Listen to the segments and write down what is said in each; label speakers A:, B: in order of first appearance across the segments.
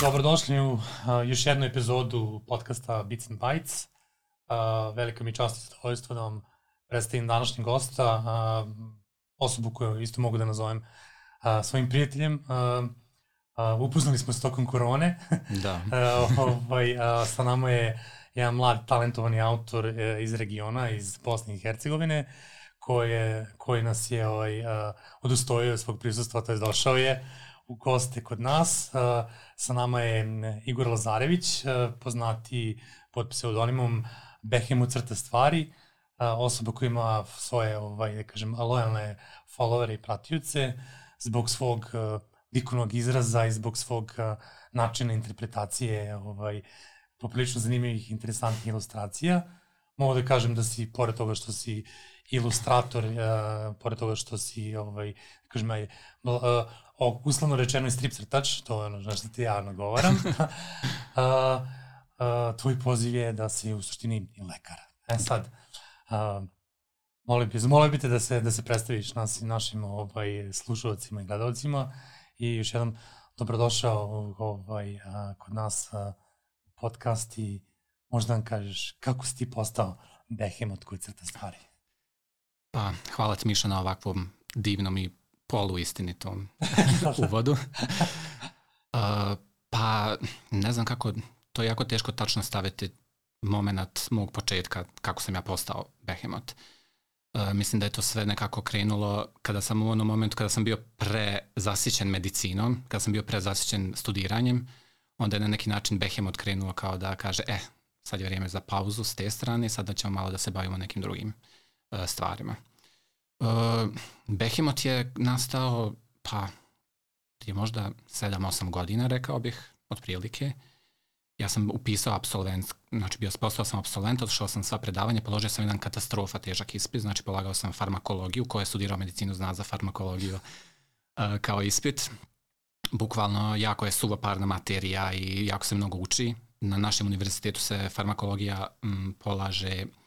A: Dobrodošli u uh, još jednu epizodu podcasta Bits and Bytes. Uh, velika mi čast i zadovoljstvo da vam predstavim današnjeg gosta, uh, osobu koju isto mogu da nazovem uh, svojim prijateljem. Uh, uh, upoznali smo se tokom korone.
B: Da.
A: uh, ovaj, uh, sa nama je jedan mlad talentovani autor uh, iz regiona, iz Bosne i Hercegovine, koji, koji nas je ovaj, uh, odustojio svog prisustva, to je došao je u goste kod nas. Uh, sa nama je Igor Lazarević, uh, poznati pod pseudonimom Behemu crta stvari, uh, osoba koja ima svoje, ovaj, da kažem, lojalne followere i pratioce zbog svog likovnog izraza i zbog svog načina interpretacije ovaj, poprilično zanimljivih, interesantnih ilustracija. Mogu da kažem da si, pored toga što si ilustrator, uh, pored toga što si, ovaj, da kažem, uh, o, uslovno rečeno i strip crtač, to je ono što ti ja nagovaram, uh, uh, tvoj poziv je da si u suštini lekar. E sad, uh, molim, bi, molim bi te da se, da se predstaviš nas, našim ovaj, slušalcima i gledalcima i još jednom dobrodošao ovaj, uh, kod nas uh, podcast i možda nam kažeš kako si ti postao behemot koji crta stvari.
B: Pa, hvala ti Miša na ovakvom divnom i poluistinitom uvodu. Uh, pa, ne znam kako, to je jako teško tačno staviti moment mog početka, kako sam ja postao Behemoth. Uh, mislim da je to sve nekako krenulo kada sam u onom momentu kada sam bio prezasićen medicinom, kada sam bio prezasićen studiranjem, onda je na neki način Behemoth krenuo kao da kaže, e, sad je vrijeme za pauzu s te strane, sada ćemo malo da se bavimo nekim drugim uh, stvarima. Uh, Behemoth je nastao, pa, je možda 7-8 godina, rekao bih, otprilike. Ja sam upisao absolvent, znači bio postao sam absolvent, odšao sam sva predavanja, položio sam jedan katastrofa težak ispit, znači polagao sam farmakologiju, ko je studirao medicinu zna za farmakologiju uh, kao ispit. Bukvalno jako je suvoparna materija i jako se mnogo uči. Na našem univerzitetu se farmakologija m, polaže uh,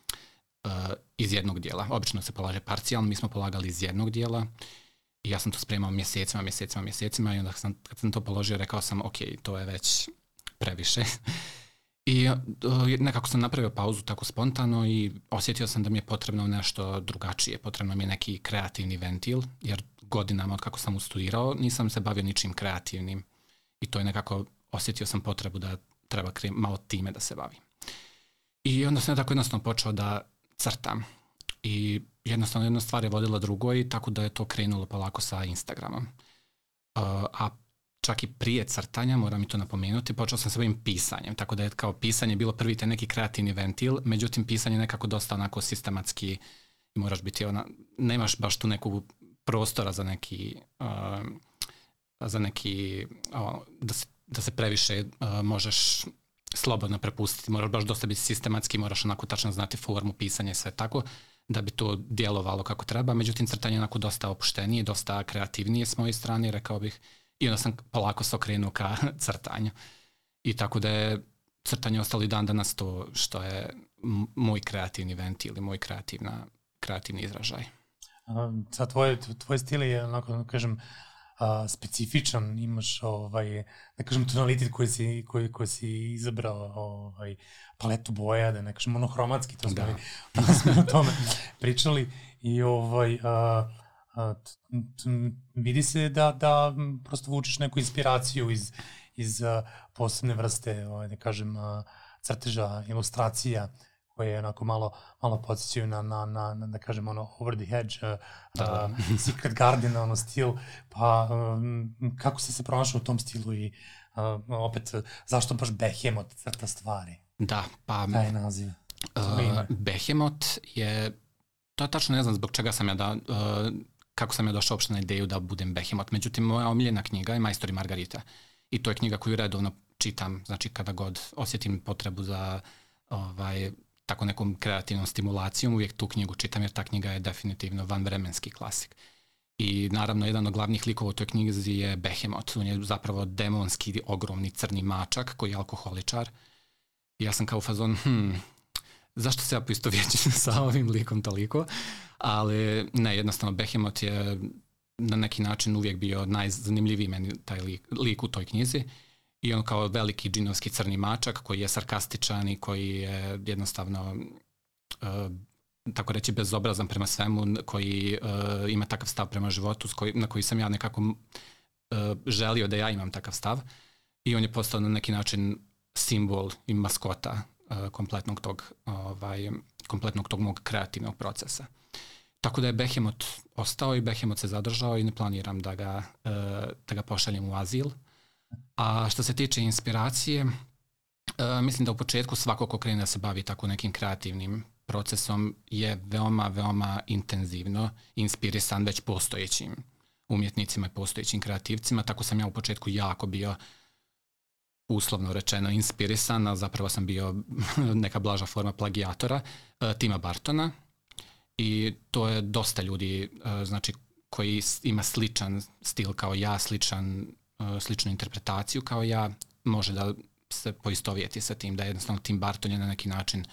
B: iz jednog dijela. Obično se polaže parcijalno, mi smo polagali iz jednog dijela i ja sam to spremao mjesecima, mjesecima, mjesecima i onda sam, kad sam to položio rekao sam ok, to je već previše. I uh, nekako sam napravio pauzu tako spontano i osjetio sam da mi je potrebno nešto drugačije, potrebno mi je neki kreativni ventil, jer godinama od kako sam ustudirao nisam se bavio ničim kreativnim i to je nekako, osjetio sam potrebu da treba malo time da se bavim. I onda sam tako jednostavno počeo da crtam. I jednostavno jedna stvar je vodila drugo i tako da je to krenulo polako sa Instagramom. Uh, a čak i prije crtanja, moram i to napomenuti, počeo sam sa ovim pisanjem, tako da je kao pisanje bilo prvi te neki kreativni ventil, međutim pisanje nekako dosta onako sistematski i moraš biti ona, nemaš baš tu neku prostora za neki uh, za neki uh, da, se, da se previše uh, možeš slobodno prepustiti, moraš baš dosta biti sistematski, moraš onako tačno znati formu pisanja i sve tako, da bi to djelovalo kako treba, međutim crtanje je onako dosta opuštenije, dosta kreativnije s moje strane, rekao bih, i onda sam polako se okrenuo ka crtanju. I tako da je crtanje ostalo i dan danas to što je moj kreativni ventil i moj kreativna, kreativni izražaj.
A: Sa tvoje, tvoj stil je onako, da kažem, a, specifičan, imaš ovaj, da kažem tonalitet koji si, koji, koji si izabrao ovaj, paletu boja, da ne kažem monohromatski, to smo, da. da smo o tome pričali i ovaj, a, a, t, t, vidi se da, da prosto vučeš neku inspiraciju iz, iz a, posebne vrste, ovaj, da kažem, a, crteža, ilustracija, koje je onako malo, malo podsjećaju na, na, na, na, da kažem, ono, over the hedge, uh, da. uh, Secret Garden, ono, stil, pa um, kako si se pronašao u tom stilu i uh, opet, zašto baš Behemoth crta stvari?
B: Da, pa...
A: Taj naziv.
B: Uh, Behemoth je, to je tačno ne znam zbog čega sam ja da, uh, kako sam ja došao uopšte na ideju da budem Behemoth, međutim, moja omiljena knjiga je Majstor i Margarita i to je knjiga koju redovno čitam, znači kada god osjetim potrebu za ovaj, tako nekom kreativnom stimulacijom, uvijek tu knjigu čitam jer ta knjiga je definitivno vanvremenski klasik. I naravno jedan od glavnih likova u toj knjizi je Behemoth, on je zapravo demonski ogromni crni mačak koji je alkoholičar. I ja sam kao fazon, hm, zašto se ja poistovjećim sa ovim likom toliko? Ali ne, jednostavno Behemoth je na neki način uvijek bio najzanimljiviji meni taj lik, lik u toj knjizi i on kao veliki džinovski crni mačak koji je sarkastičan i koji je jednostavno uh, tako reći bezobrazan prema svemu, koji uh, ima takav stav prema životu koji, na koji sam ja nekako uh, želio da ja imam takav stav i on je postao na neki način simbol i maskota uh, kompletnog tog ovaj, kompletnog tog mog kreativnog procesa. Tako da je Behemoth ostao i Behemoth se zadržao i ne planiram da ga, uh, da ga pošaljem u azil. A što se tiče inspiracije, uh, mislim da u početku svako ko krene da se bavi tako nekim kreativnim procesom je veoma, veoma intenzivno inspirisan već postojećim umjetnicima i postojećim kreativcima, tako sam ja u početku jako bio uslovno rečeno inspirisan, a zapravo sam bio neka blaža forma plagijatora uh, Tima Bartona. I to je dosta ljudi uh, znači koji ima sličan stil kao ja, sličan, sličnu interpretaciju kao ja, može da se poistovijeti sa tim, da je jednostavno Tim Barton je na neki način uh,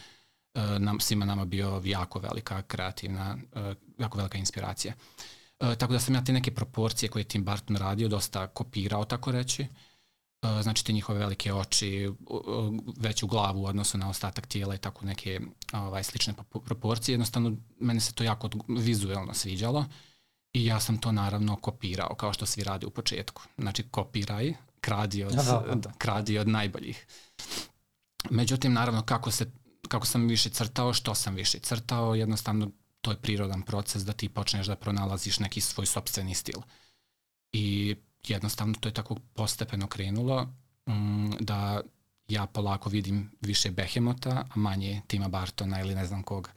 B: E, nam, svima nama bio jako velika kreativna, e, jako velika inspiracija. E, tako da sam ja te neke proporcije koje je Tim Burton radio dosta kopirao, tako reći. Znači te njihove velike oči, veću glavu u odnosu na ostatak tijela i tako neke ovaj, slične proporcije. Jednostavno, meni se to jako vizuelno sviđalo i ja sam to naravno kopirao, kao što svi radi u početku. Znači, kopiraj, kradi od, da, da. kradi od najboljih. Međutim, naravno, kako se kako sam više crtao, što sam više crtao, jednostavno to je prirodan proces da ti počneš da pronalaziš neki svoj sobstveni stil. I jednostavno to je tako postepeno krenulo um, da ja polako vidim više Behemota, a manje Tima Bartona ili ne znam kog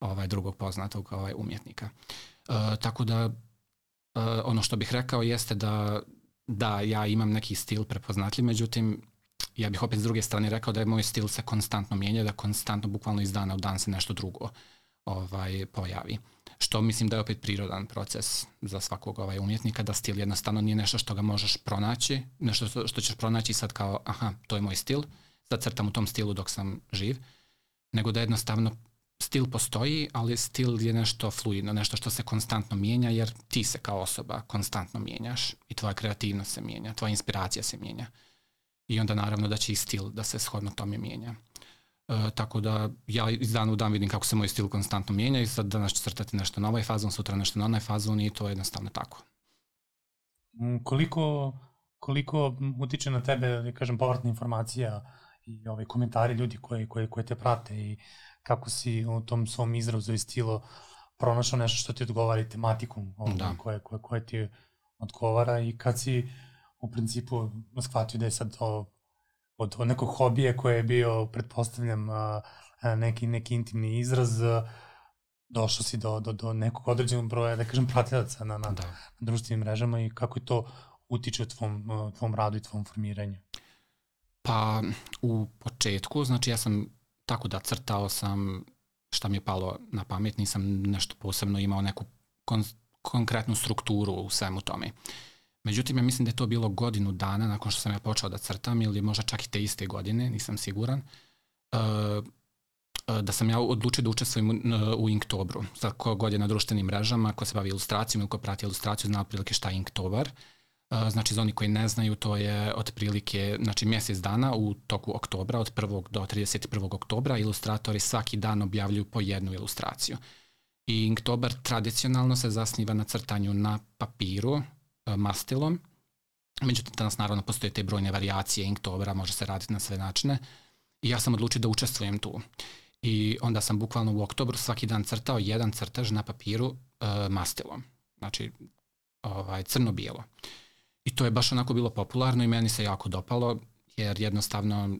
B: ovaj, drugog poznatog ovaj, umjetnika. Uh, tako da uh, ono što bih rekao jeste da da ja imam neki stil prepoznatljiv, međutim ja bih opet s druge strane rekao da je moj stil se konstantno mijenja, da konstantno, bukvalno iz dana u dan se nešto drugo ovaj, pojavi. Što mislim da je opet prirodan proces za svakog ovaj umjetnika, da stil jednostavno nije nešto što ga možeš pronaći, nešto što, što ćeš pronaći sad kao, aha, to je moj stil, sad crtam u tom stilu dok sam živ, nego da jednostavno stil postoji, ali stil je nešto fluidno, nešto što se konstantno mijenja, jer ti se kao osoba konstantno mijenjaš i tvoja kreativnost se mijenja, tvoja inspiracija se mijenja i onda naravno da će i stil da se shodno tome mijenja. E, tako da ja iz dana u dan vidim kako se moj stil konstantno mijenja i sad danas ću crtati nešto na ovaj fazon, sutra nešto na onaj fazon i to je jednostavno tako.
A: Mm, koliko, koliko utiče na tebe, da kažem, povratna informacija i ove komentari ljudi koji, koji, koji te prate i kako si u tom svom izrazu i stilu pronašao nešto što ti odgovara i tematikom da. koje, koje, koje ti odgovara i kad si u principu shvatio da je sad to od, od nekog hobija koje je bio, pretpostavljam, neki, neki intimni izraz, došao si do, do, do nekog određenog broja, da kažem, pratilaca na, na, da. na društvenim mrežama i kako je to utiče u tvom, tvom radu i tvom formiranju?
B: Pa, u početku, znači ja sam tako da crtao sam šta mi je palo na pamet, nisam nešto posebno imao neku kon, konkretnu strukturu u svemu tome. Međutim, ja mislim da je to bilo godinu dana nakon što sam ja počeo da crtam ili možda čak i te iste godine, nisam siguran, uh, uh, da sam ja odlučio da učestvujem u, Inktobru. Sad, ko god je na društvenim mrežama, ko se bavi ilustracijom ili ko prati ilustraciju, zna otprilike šta je Inktobar. Uh, znači, za oni koji ne znaju, to je otprilike znači, mjesec dana u toku oktobra, od 1. do 31. oktobra, ilustratori svaki dan objavljuju po jednu ilustraciju. I Inktobar tradicionalno se zasniva na crtanju na papiru, E, mastilom. Međutim, danas naravno postoje te brojne variacije Inktobera, može se raditi na sve načine. I ja sam odlučio da učestvujem tu. I onda sam bukvalno u oktobru svaki dan crtao jedan crtež na papiru uh, mastilom. Znači, ovaj, crno-bijelo. I to je baš onako bilo popularno i meni se jako dopalo, jer jednostavno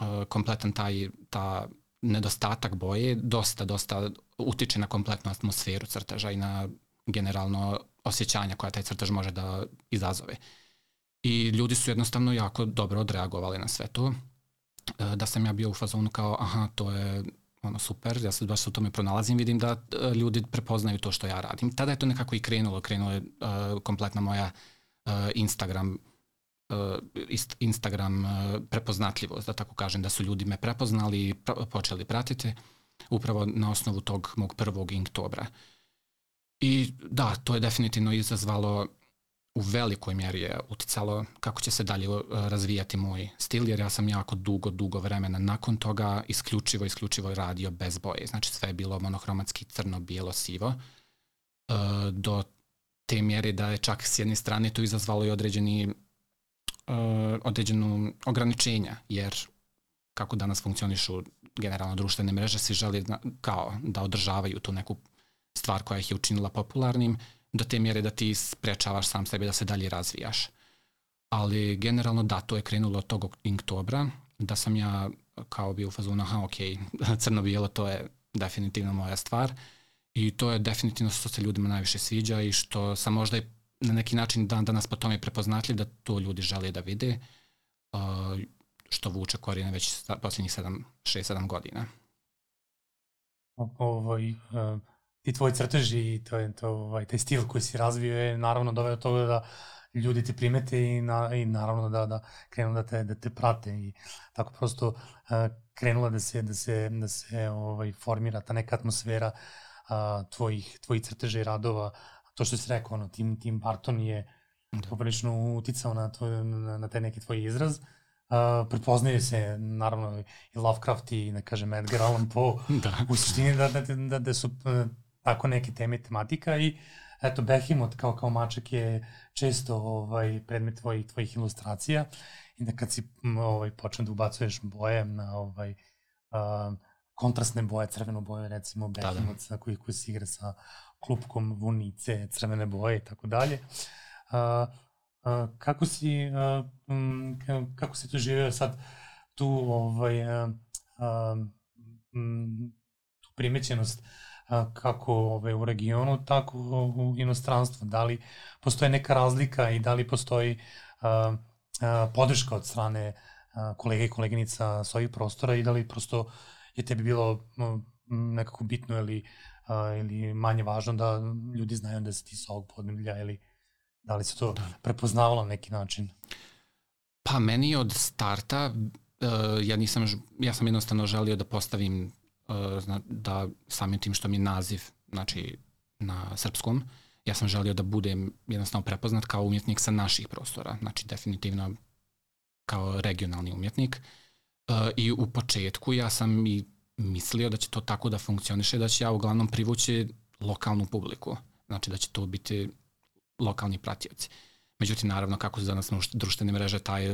B: uh, kompletan taj, ta nedostatak boje dosta, dosta utiče na kompletnu atmosferu crteža i na generalno osjećanja koja taj crtež može da izazove. I ljudi su jednostavno jako dobro odreagovali na sve to. E, da sam ja bio u fazonu kao, aha, to je ono super, ja se baš u tome pronalazim, vidim da e, ljudi prepoznaju to što ja radim. Tada je to nekako i krenulo, krenulo je kompletna moja uh, Instagram uh, Instagram uh, prepoznatljivost, da tako kažem, da su ljudi me prepoznali i počeli pratiti upravo na osnovu tog mog prvog Inktobra. I da, to je definitivno izazvalo u velikoj mjeri je uticalo kako će se dalje razvijati moj stil, jer ja sam jako dugo, dugo vremena nakon toga isključivo, isključivo radio bez boje. Znači sve je bilo monohromatski crno, bijelo, sivo. Do te mjere da je čak s jedne strane to izazvalo i određeni uh, određenu ograničenja, jer kako danas funkcionišu generalno društvene mreže, svi želi da, kao da održavaju tu neku stvar koja ih je učinila popularnim, do te mjere da ti sprečavaš sam sebe da se dalje razvijaš. Ali generalno da, to je krenulo od tog oktobra, da sam ja kao bio u fazonu, aha, ok, crno-bijelo to je definitivno moja stvar i to je definitivno što se ljudima najviše sviđa i što sam možda i na neki način dan danas po tome prepoznatljiv da to ljudi žele da vide, uh, što vuče korijene već posljednjih 6-7 godina.
A: O, ovaj, uh, ti tvoji crteži i to je to, ovaj, taj stil koji si razvio je naravno doveo do toga da ljudi te primete i, na, i naravno da, da krenu da te, da te prate i tako prosto uh, krenula da se, da se, da se ovaj, formira ta neka atmosfera uh, tvojih, tvojih crteža i radova, to što si rekao, ono, Tim, Tim Barton je da. poprilično uticao na, to, na, na taj neki tvoj izraz. Uh, prepoznaje se naravno i Lovecraft i da kažem Edgar Allan Poe da. u suštini da, da, da, da su uh, tako neke teme tematika i eto Behemoth kao kao mačak je često ovaj predmet tvojih tvojih ilustracija i da kad si ovaj počne da ubacuješ boje na ovaj uh, kontrastne boje, crvenu boju recimo Behemoth da, da. koji koji se igra sa klupkom vunice, crvene boje i tako dalje. Uh, uh, kako si uh, kako si to živeo sad tu ovaj uh, um, tu primećenost kako ove, u regionu, tako u inostranstvu. Da li postoje neka razlika i da li postoji a, a, podrška od strane kolega i koleginica s ovih prostora i da li prosto je tebi bilo nekako bitno ili, a, ili manje važno da ljudi znaju da si ti sa ovog podneblja ili da li se to da. prepoznavalo na neki način?
B: Pa meni od starta uh, ja nisam, ja sam jednostavno želio da postavim da samim tim što mi je naziv znači, na srpskom, ja sam želio da budem jednostavno prepoznat kao umjetnik sa naših prostora, znači definitivno kao regionalni umjetnik. I u početku ja sam i mislio da će to tako da funkcioniše, da će ja uglavnom privući lokalnu publiku, znači da će to biti lokalni pratioci. Međutim, naravno, kako su danas društvene mreže, taj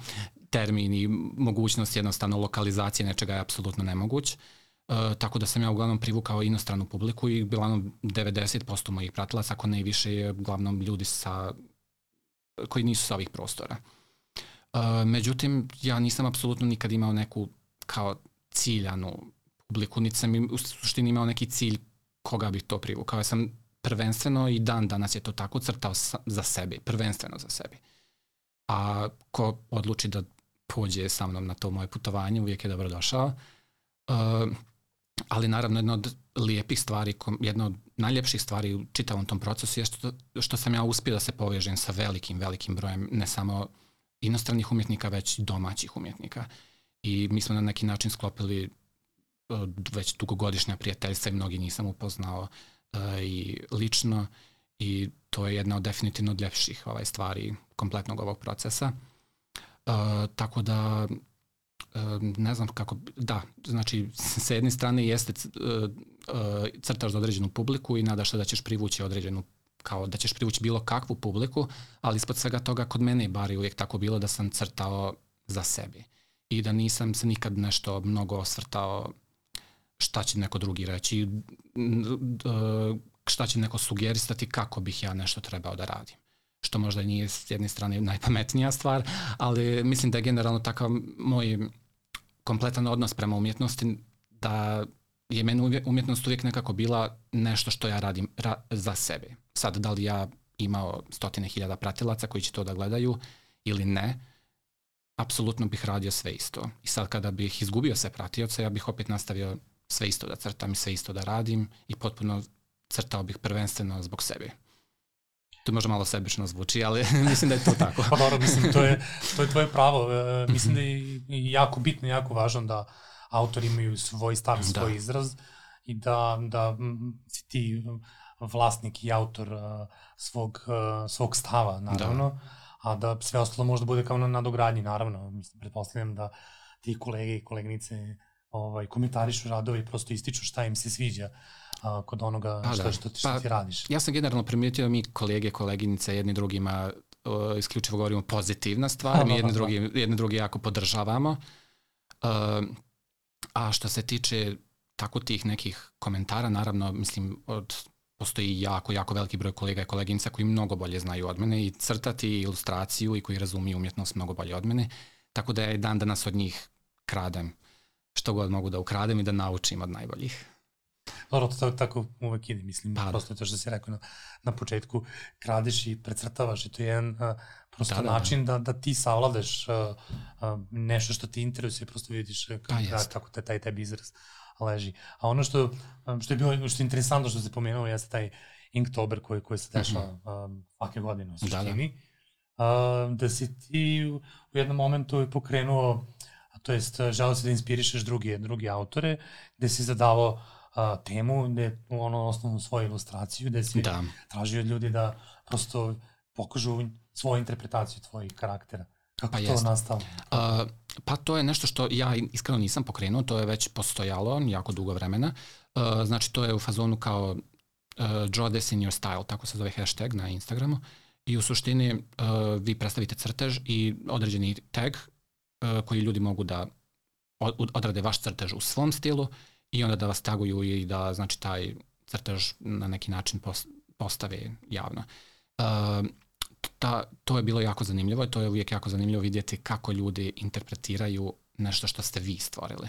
B: termin i mogućnost jednostavno lokalizacije nečega je apsolutno nemoguć. Uh, tako da sam ja uglavnom privukao inostranu publiku i uglavnom 90% mojih pratilaca, ako ne više, je uglavnom ljudi sa, koji nisu sa ovih prostora. Uh, međutim, ja nisam apsolutno nikad imao neku kao ciljanu publiku, niti sam u suštini imao neki cilj koga bih to privukao. Ja sam prvenstveno i dan danas je to tako crtao sa, za sebe, prvenstveno za sebe. A ko odluči da pođe sa mnom na to moje putovanje, uvijek je dobro došao. Uh, ali naravno jedna od lijepih stvari, jedna od najljepših stvari u čitavom tom procesu je što, što sam ja uspio da se povežem sa velikim, velikim brojem ne samo inostranih umjetnika, već domaćih umjetnika. I mi smo na neki način sklopili e, već dugogodišnja prijateljstva i mnogi nisam upoznao uh, i lično i to je jedna od definitivno od ljepših ovaj, stvari kompletnog ovog procesa. Uh, tako da ne znam kako, da, znači sa jedne strane jeste crtaš za određenu publiku i nadaš se da ćeš privući određenu kao da ćeš privući bilo kakvu publiku, ali ispod svega toga kod mene bar je uvijek tako bilo da sam crtao za sebe i da nisam se nikad nešto mnogo osvrtao šta će neko drugi reći, šta će neko sugeristati kako bih ja nešto trebao da radim što možda nije s jedne strane najpametnija stvar, ali mislim da je generalno takav moj kompletan odnos prema umjetnosti da je meni umjetnost uvijek nekako bila nešto što ja radim ra za sebe. Sad, da li ja imao stotine hiljada pratilaca koji će to da gledaju ili ne, apsolutno bih radio sve isto. I sad kada bih izgubio sve pratioce, ja bih opet nastavio sve isto da crtam i sve isto da radim i potpuno crtao bih prvenstveno zbog sebe. To možda malo sebično zvuči, ali mislim da je to tako.
A: pa dobro, mislim, to je, to je tvoje pravo. E, mislim da je jako bitno, jako važno da autori imaju svoj stav, da. svoj izraz i da, da ti vlasnik i autor uh, svog, uh, svog stava, naravno, da. a da sve ostalo možda bude kao na nadogradnji, naravno. Mislim, pretpostavljam da ti kolege i kolegnice ovaj, komentarišu radove i prosto ističu šta im se sviđa a, kod onoga pa, što, da. što, ti, što pa, ti radiš.
B: Ja sam generalno primijetio da mi kolege, koleginice, jedni drugima uh, isključivo govorimo pozitivna stvar, mi jedni, drugi, jedni drugi jako podržavamo. Uh, a što se tiče tako tih nekih komentara, naravno, mislim, od postoji jako, jako veliki broj kolega i koleginica koji mnogo bolje znaju od mene i crtati ilustraciju i koji razumiju umjetnost mnogo bolje od mene, tako da je dan danas od njih kradem što god mogu da ukradem i da naučim od najboljih.
A: Dobro, to tako uvek ide, mislim, pa, da. prosto to što si rekao na, na početku, kradeš i precrtavaš i to je jedan uh, prosto da, da, da. način da, da ti savladaš uh, uh, nešto što ti interesuje, prosto vidiš kako, pa, kako te, taj tebi izraz leži. A ono što, što je bilo, što je interesantno što se pomenuo, jeste taj Inktober koji, koji se dešava mm -hmm. um, svake godine u suštini. Da, da. Uh, da si ti u jednom momentu pokrenuo, a to jest želeo se da inspirišeš druge, druge autore, gde si zadavao a, temu, gde ono osnovnu svoju ilustraciju, gde si da. tražio od ljudi da prosto pokažu svoju interpretaciju tvojih karaktera. Kako pa to jest. nastalo? Uh,
B: pa to je nešto što ja iskreno nisam pokrenuo, to je već postojalo jako dugo vremena. Uh, znači to je u fazonu kao uh, draw this in your style, tako se zove hashtag na Instagramu. I u suštini uh, vi predstavite crtež i određeni tag uh, koji ljudi mogu da odrade vaš crtež u svom stilu i onda da vas taguju i da znači taj crtež na neki način postave javno. Uh, ta, to je bilo jako zanimljivo i to je uvijek jako zanimljivo vidjeti kako ljudi interpretiraju nešto što ste vi stvorili.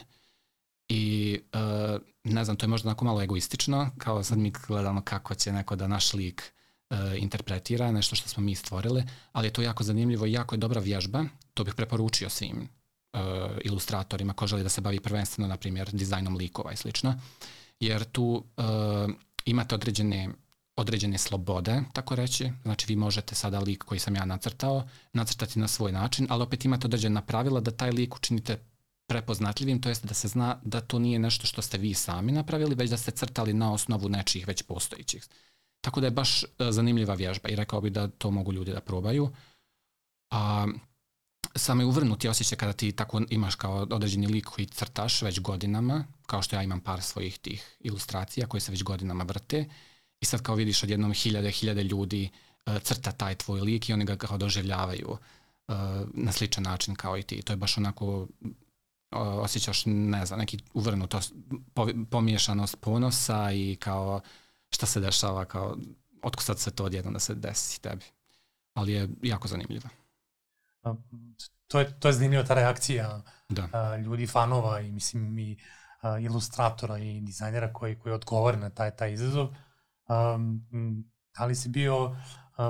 B: I uh, ne znam, to je možda onako malo egoistično, kao sad mi gledamo kako će neko da naš lik uh, interpretira nešto što smo mi stvorili, ali je to jako zanimljivo i jako je dobra vježba, to bih preporučio svim uh, ilustratorima ko želi da se bavi prvenstveno, na primjer, dizajnom likova i slično, jer tu uh, imate određene određene slobode, tako reći. Znači vi možete sada lik koji sam ja nacrtao, nacrtati na svoj način, ali opet imate određena pravila da taj lik učinite prepoznatljivim, to jest da se zna da to nije nešto što ste vi sami napravili, već da ste crtali na osnovu nečijih već postojićih. Tako da je baš e, zanimljiva vježba i rekao bih da to mogu ljudi da probaju. A, samo je uvrnuti osjećaj kada ti tako imaš kao određeni lik koji crtaš već godinama, kao što ja imam par svojih tih ilustracija koje se već godinama vrte i sad kao vidiš odjednom hiljade, hiljade ljudi uh, crta taj tvoj lik i oni ga kao doživljavaju uh, na sličan način kao i ti. To je baš onako osjećaš, ne znam, neki uvrnutost, pomiješanost ponosa i kao šta se dešava, kao otko sad se to odjednom da se desi tebi. Ali je jako zanimljivo.
A: To je, to je zanimljiva ta reakcija da. ljudi, fanova i mislim i ilustratora i dizajnera koji, koji odgovore na taj, taj izazov um, ali si bio uh,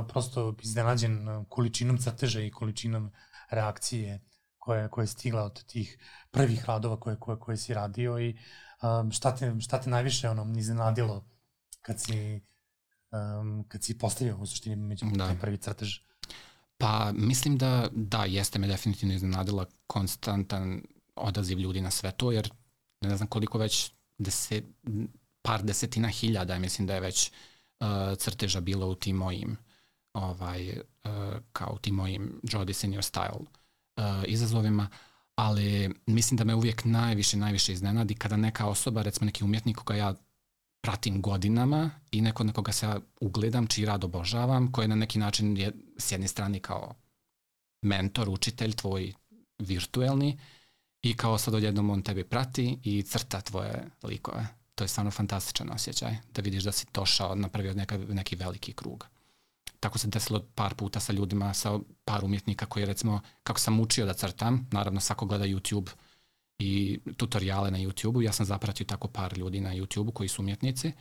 A: prosto iznenađen količinom crteža i količinom reakcije koje, koje je stigla od tih prvih radova koje, koje, koje si radio i um, šta, te, šta te najviše ono, iznenadilo kad si, um, kad si postavio u suštini među da. taj prvi crtež?
B: Pa mislim da, da, jeste me definitivno iznenadila konstantan odaziv ljudi na sve to, jer ne znam koliko već deset, par desetina hiljada, mislim da je već uh, crteža bilo u tim mojim ovaj, uh, kao tim mojim In Your Style uh, izazovima, ali mislim da me uvijek najviše, najviše iznenadi kada neka osoba, recimo neki umjetnik koga ja pratim godinama i neko na koga se ja ugledam, čiji rad obožavam, koji na neki način je s jedne strane kao mentor, učitelj tvoj virtuelni i kao sad odjednom on tebi prati i crta tvoje likove to je stvarno fantastičan osjećaj, da vidiš da si došao, napravio neka, neki veliki krug. Tako se desilo par puta sa ljudima, sa par umjetnika koji recimo, kako sam učio da crtam, naravno svako gleda YouTube i tutoriale na YouTube-u, ja sam zapratio tako par ljudi na YouTube-u koji su umjetnici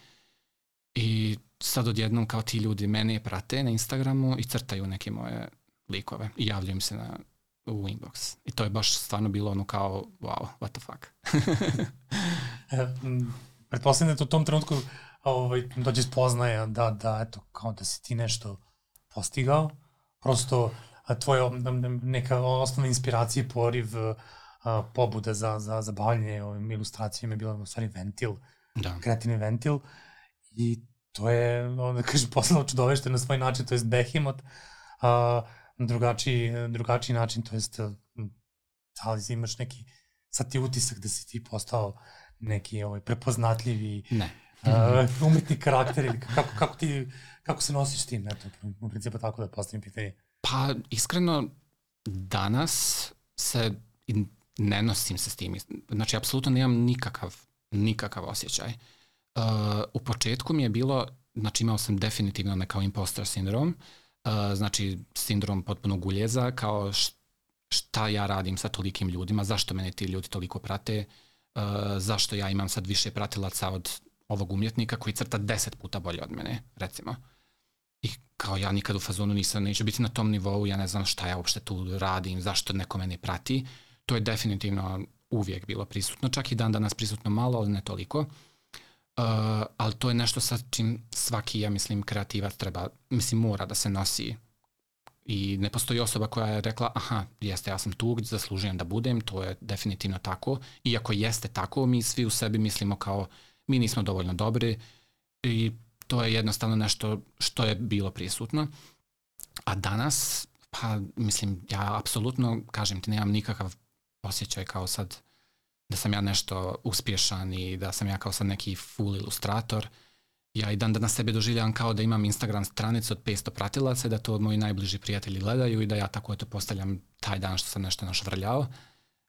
B: i sad odjednom kao ti ljudi mene prate na Instagramu i crtaju neke moje likove i javljaju se na, u inbox. I to je baš stvarno bilo ono kao, wow, what the fuck.
A: Pretpostavljam da u tom trenutku ovaj, dođe spoznaja da, da, eto, kao da si ti nešto postigao, prosto tvoja neka osnovna inspiracija i poriv a, pobuda za, za, za bavljanje ovim ilustracijama je bila u stvari ventil, da. kreativni ventil i to je, onda kaže, poslalo čudovešte na svoj način, to je Behemoth, a, drugačiji, drugačiji način, to je da li imaš neki, sad ti utisak da si ti postao neki ovaj, prepoznatljivi
B: ne.
A: uh, umetni karakter ili kako, kako, ti, kako se nosiš s tim, eto, u principu tako da postavim pitanje.
B: Pa, iskreno, danas se ne nosim se s tim. Znači, apsolutno nemam nikakav, nikakav osjećaj. Uh, u početku mi je bilo, znači imao sam definitivno nekao imposter sindrom, uh, znači sindrom potpunog uljeza, kao šta ja radim sa tolikim ljudima, zašto mene ti ljudi toliko prate, uh, zašto ja imam sad više pratilaca od ovog umjetnika koji crta deset puta bolje od mene, recimo. I kao ja nikad u fazonu nisam, neću biti na tom nivou, ja ne znam šta ja uopšte tu radim, zašto neko mene prati. To je definitivno uvijek bilo prisutno, čak i dan danas prisutno malo, ali ne toliko. Uh, ali to je nešto sa čim svaki, ja mislim, kreativac treba, mislim, mora da se nosi i ne postoji osoba koja je rekla aha, jeste, ja sam tu zaslužujem da budem, to je definitivno tako. Iako jeste tako, mi svi u sebi mislimo kao mi nismo dovoljno dobri i to je jednostavno nešto što je bilo prisutno. A danas, pa mislim, ja apsolutno, kažem ti, nemam nikakav osjećaj kao sad da sam ja nešto uspješan i da sam ja kao sad neki full ilustrator. Uh, ja i dan danas sebe doživljavam kao da imam Instagram stranicu od 500 pratilaca, da to moji najbliži prijatelji gledaju i da ja tako eto postavljam taj dan što sam nešto našvrljao.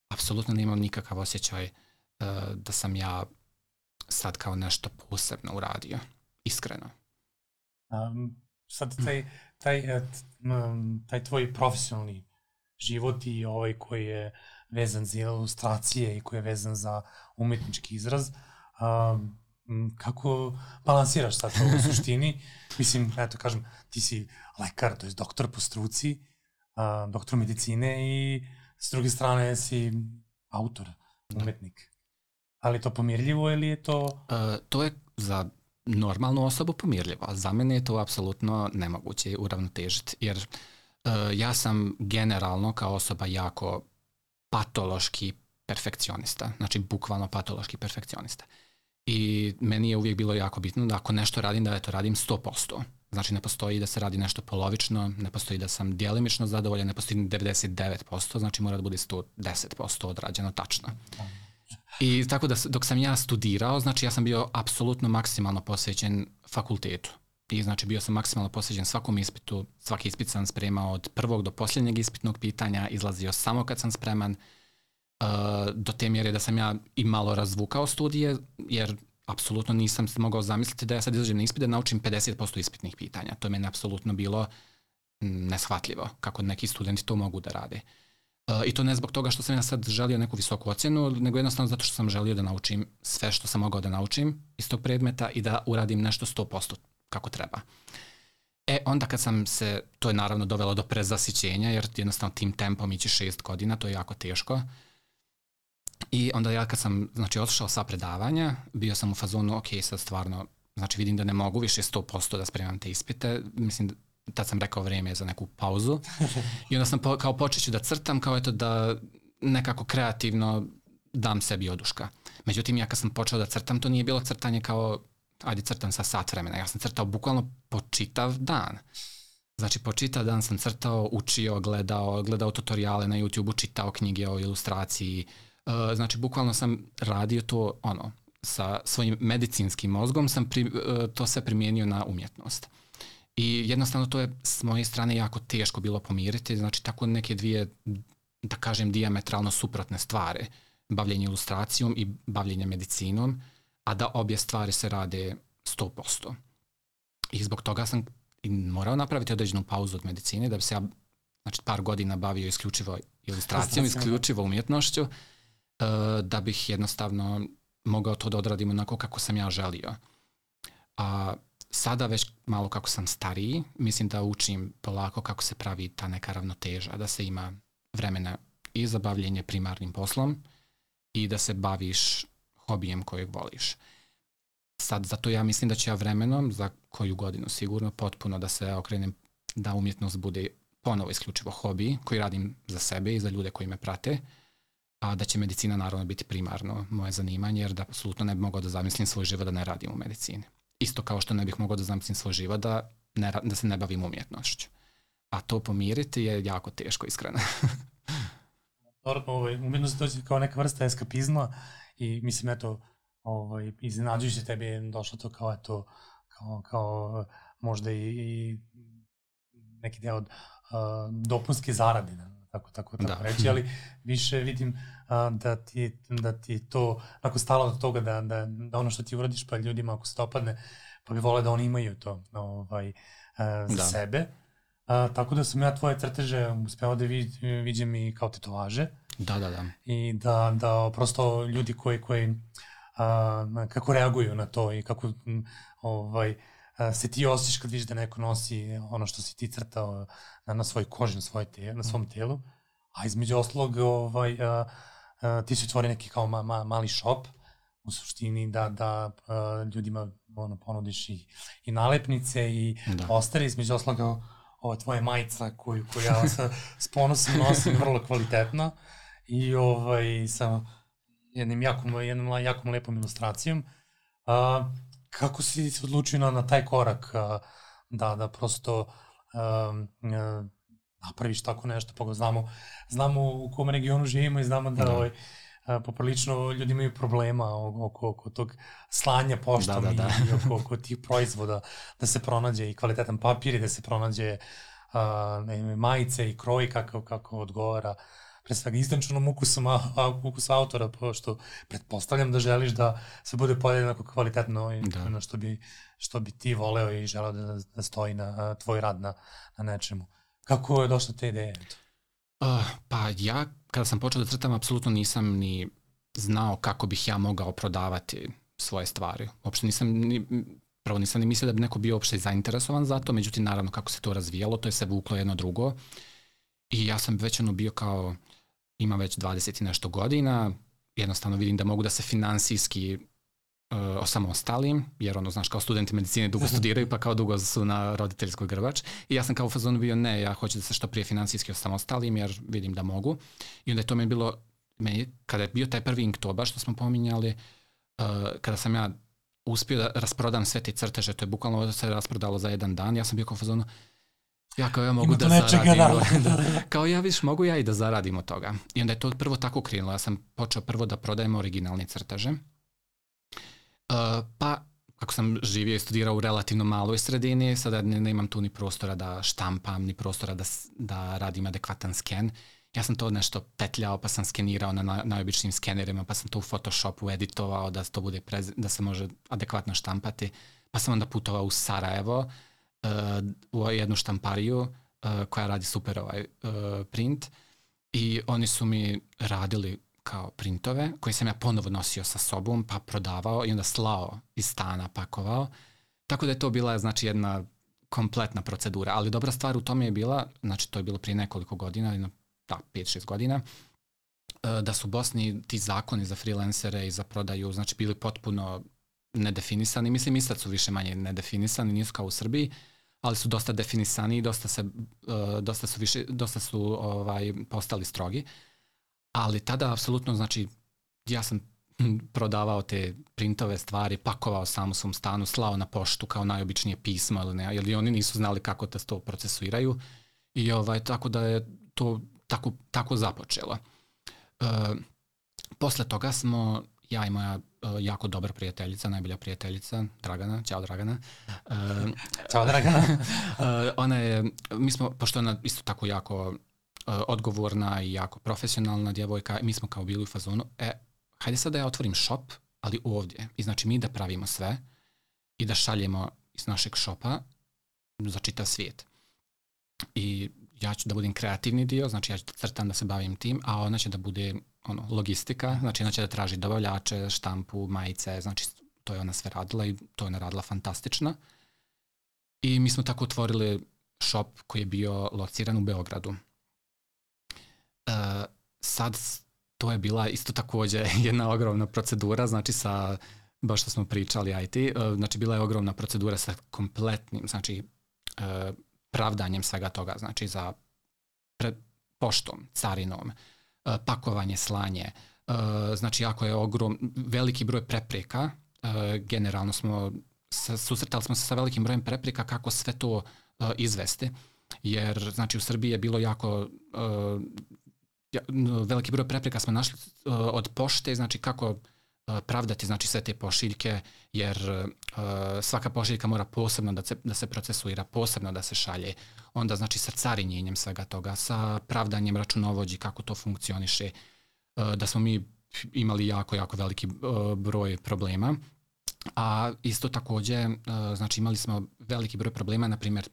B: Apsolutno nemam nikakav osjećaj uh, da sam ja sad kao nešto posebno uradio. Iskreno.
A: Um, sad taj, taj, e, taj tvoj profesionalni život i ovaj koji je vezan za ilustracije i koji je vezan za umetnički izraz, um, kako balansiraš sad to u suštini? Mislim, eto kažem, ti si lekar, to je doktor po struci, uh, doktor medicine i s druge strane si autor, umetnik. Ali to pomirljivo ili je to...
B: Uh, to je za normalnu osobu pomirljivo, a za mene je to apsolutno nemoguće uravnotežiti, jer uh, ja sam generalno kao osoba jako patološki perfekcionista, znači bukvalno patološki perfekcionista. Uh, I meni je uvijek bilo jako bitno da ako nešto radim, da to radim 100%. Znači ne postoji da se radi nešto polovično, ne postoji da sam dijelimično zadovoljan, ne postoji 99%, znači mora da bude 110% odrađeno tačno. I tako da dok sam ja studirao, znači ja sam bio apsolutno maksimalno posvećen fakultetu. I znači bio sam maksimalno posvećen svakom ispitu, svaki ispit sam spremao od prvog do posljednjeg ispitnog pitanja, izlazio samo kad sam spreman, uh, do te mjere da sam ja i malo razvukao studije, jer apsolutno nisam mogao zamisliti da ja sad izađem na ispit da naučim 50% ispitnih pitanja. To je meni apsolutno bilo neshvatljivo kako neki studenti to mogu da rade. Uh, I to ne zbog toga što sam ja sad želio neku visoku ocjenu, nego jednostavno zato što sam želio da naučim sve što sam mogao da naučim iz tog predmeta i da uradim nešto 100% kako treba. E, onda kad sam se, to je naravno dovelo do prezasićenja, jer jednostavno tim tempom ići šest godina, to je jako teško. Uh, I onda ja kad sam znači, otišao sa predavanja, bio sam u fazonu, ok, sad stvarno, znači vidim da ne mogu više 100% da spremam te ispite, mislim, tad sam rekao vreme za neku pauzu. I onda sam po, kao počeću da crtam, kao eto da nekako kreativno dam sebi oduška. Međutim, ja kad sam počeo da crtam, to nije bilo crtanje kao, ajde crtam sa sat vremena, ja sam crtao bukvalno po čitav dan. Znači, po čitav dan sam crtao, učio, gledao, gledao tutoriale na YouTube-u, čitao knjige o ilustraciji, uh, Uh, znači, bukvalno sam radio to, ono, sa svojim medicinskim mozgom sam pri, uh, to sve primijenio na umjetnost. I jednostavno to je s moje strane jako teško bilo pomiriti, znači tako neke dvije, da kažem, diametralno suprotne stvari, bavljenje ilustracijom i bavljenje medicinom, a da obje stvari se rade 100%. I zbog toga sam morao napraviti određenu pauzu od medicine, da bi se ja znači, par godina bavio isključivo ilustracijom, isključivo umjetnošću, da bih jednostavno mogao to da odradim onako kako sam ja želio. A sada već malo kako sam stariji, mislim da učim polako kako se pravi ta neka ravnoteža, da se ima vremena i za bavljenje primarnim poslom i da se baviš hobijem kojeg voliš. Sad, zato ja mislim da će ja vremenom, za koju godinu sigurno, potpuno da se okrenem da umjetnost bude ponovo isključivo hobi koji radim za sebe i za ljude koji me prate, a da će medicina naravno biti primarno moje zanimanje, jer da apsolutno ne bi mogao da zamislim svoj život da ne radim u medicini. isto kao što ne bih mogao da zamislim svoj život da, ne, da se ne bavim umjetnošću. A to pomiriti je jako teško, iskreno.
A: Dobro, ovaj, umjetnost dođe kao neka vrsta eskapizma i mislim, eto, ovaj, iznenađujući tebi je došlo to kao, eto, kao, kao možda i, i neki deo od uh, dopunske zarade, tako, tako, tako da. reći, ali više vidim uh, da, ti, da ti to, ako stalo od toga da, da, da ono što ti uradiš pa ljudima ako se to opadne, pa bi vole da oni imaju to ovaj, uh, za da. sebe. Uh, tako da sam ja tvoje crteže uspeo da vid, vidim i kao tetovaže.
B: Da, da, da.
A: I da, da prosto ljudi koji, koji uh, kako reaguju na to i kako ovaj, se ti osjećaš kad vidiš da neko nosi ono što si ti crtao na, na svoj koži, na, svoje te, na svom telu. A između oslog, ovaj, a, a, ti si otvori neki kao ma, ma, mali shop, u suštini da, da a, ljudima ono, ponudiš i, i nalepnice i da. postare, između osloga ova tvoja majica koju, koju ja sa, s ponosom nosim vrlo kvalitetno i ovaj, sa jednim jakom, jednom jakom lepom ilustracijom. Uh, kako si se odlučio na, na taj korak uh, da, da prosto uh, uh, napraviš tako nešto, pa znamo, znamo u kom regionu živimo i znamo da, da. ovaj, poprilično ljudi imaju problema oko, oko tog slanja poštom da, da, da. i oko, oko tih proizvoda, da se pronađe i kvalitetan papir i da se pronađe uh, majice i kroj kako, kako odgovara pre svega istančanom ukusom, a, a ukus autora, pošto pretpostavljam da želiš da se bude podjednako kvalitetno i da. na što bi, što bi ti voleo i želeo da, da stoji na tvoj rad na, na nečemu. Kako je došla te ideje?
B: Uh, pa ja, kada sam počeo da crtam, apsolutno nisam ni znao kako bih ja mogao prodavati svoje stvari. Uopšte nisam ni, prvo nisam ni mislio da bi neko bio uopšte zainteresovan za to, međutim, naravno, kako se to razvijalo, to je se vuklo jedno drugo. I ja sam već ono bio kao, ima već 20 i nešto godina, jednostavno vidim da mogu da se finansijski uh, osamostalim, jer ono, znaš, kao studenti medicine dugo studiraju, pa kao dugo su na roditeljskoj grbač. I ja sam kao u fazonu bio, ne, ja hoću da se što prije finansijski osamostalim, jer vidim da mogu. I onda je to meni bilo, meni, kada je bio taj prvi Inktober, što smo pominjali, uh, kada sam ja uspio da rasprodam sve te crteže, to je bukvalno se rasprodalo za jedan dan, ja sam bio kao u fazonu, ja kao ja mogu da zaradim. Da, da, da. kao ja viš, mogu ja i da zaradim od toga. I onda je to prvo tako krenulo. Ja sam počeo prvo da prodajem originalne crteže. Uh, pa kako sam živio i studirao u relativno maloj sredini, sada ne, nemam tu ni prostora da štampam, ni prostora da, da radim adekvatan sken. Ja sam to nešto petljao, pa sam skenirao na, na najobičnim skenerima, pa sam to u Photoshopu editovao da to bude prez, da se može adekvatno štampati. Pa sam onda putovao u Sarajevo, u jednu štampariju uh, koja radi super ovaj uh, print i oni su mi radili kao printove koje sam ja ponovo nosio sa sobom pa prodavao i onda slao iz stana pakovao. Tako da je to bila znači jedna kompletna procedura, ali dobra stvar u tome je bila, znači to je bilo prije nekoliko godina, jedno, da, 5-6 godina, da su u Bosni ti zakoni za freelancere i za prodaju, znači bili potpuno nedefinisani, mislim i sad su više manje nedefinisani, nisu kao u Srbiji, ali su dosta definisani i dosta, se, uh, dosta su, više, dosta su ovaj, postali strogi. Ali tada, apsolutno, znači, ja sam prodavao te printove stvari, pakovao sam u svom stanu, slao na poštu kao najobičnije pismo ili ne, jer oni nisu znali kako da to procesuiraju i ovaj, tako da je to tako, tako započelo. Uh, posle toga smo ja i moja jako dobra prijateljica, najbolja prijateljica, Dragana, ćao Dragana. Uh,
A: ćao Dragana.
B: uh, ona je, mi smo, pošto ona isto tako jako uh, odgovorna i jako profesionalna djevojka, mi smo kao bili u fazonu, e, hajde sad da ja otvorim shop, ali ovdje. I znači mi da pravimo sve i da šaljemo iz našeg shopa za čitav svijet. I ja ću da budem kreativni dio, znači ja ću da crtam da se bavim tim, a ona će da bude ono, logistika, znači ona će da traži dobavljače, štampu, majice, znači to je ona sve radila i to je ona radila fantastično. I mi smo tako otvorili shop koji je bio lociran u Beogradu. E, sad to je bila isto takođe jedna ogromna procedura, znači sa, baš što smo pričali IT, e, znači bila je ogromna procedura sa kompletnim, znači e, pravdanjem svega toga, znači za pred poštom, carinom, pakovanje, slanje. E, znači, ako je ogrom, veliki broj prepreka, e, generalno smo susretali smo se sa velikim brojem prepreka kako sve to izvesti, jer znači u Srbiji je bilo jako ja, veliki broj prepreka smo našli od pošte, znači kako pravdati znači sve te pošiljke jer uh, svaka pošiljka mora posebno da se, da se procesuira, posebno da se šalje. Onda znači sa carinjenjem svega toga, sa pravdanjem računovođi kako to funkcioniše, uh, da smo mi imali jako, jako veliki broj problema. A isto takođe, znači imali smo veliki broj problema, na primjer,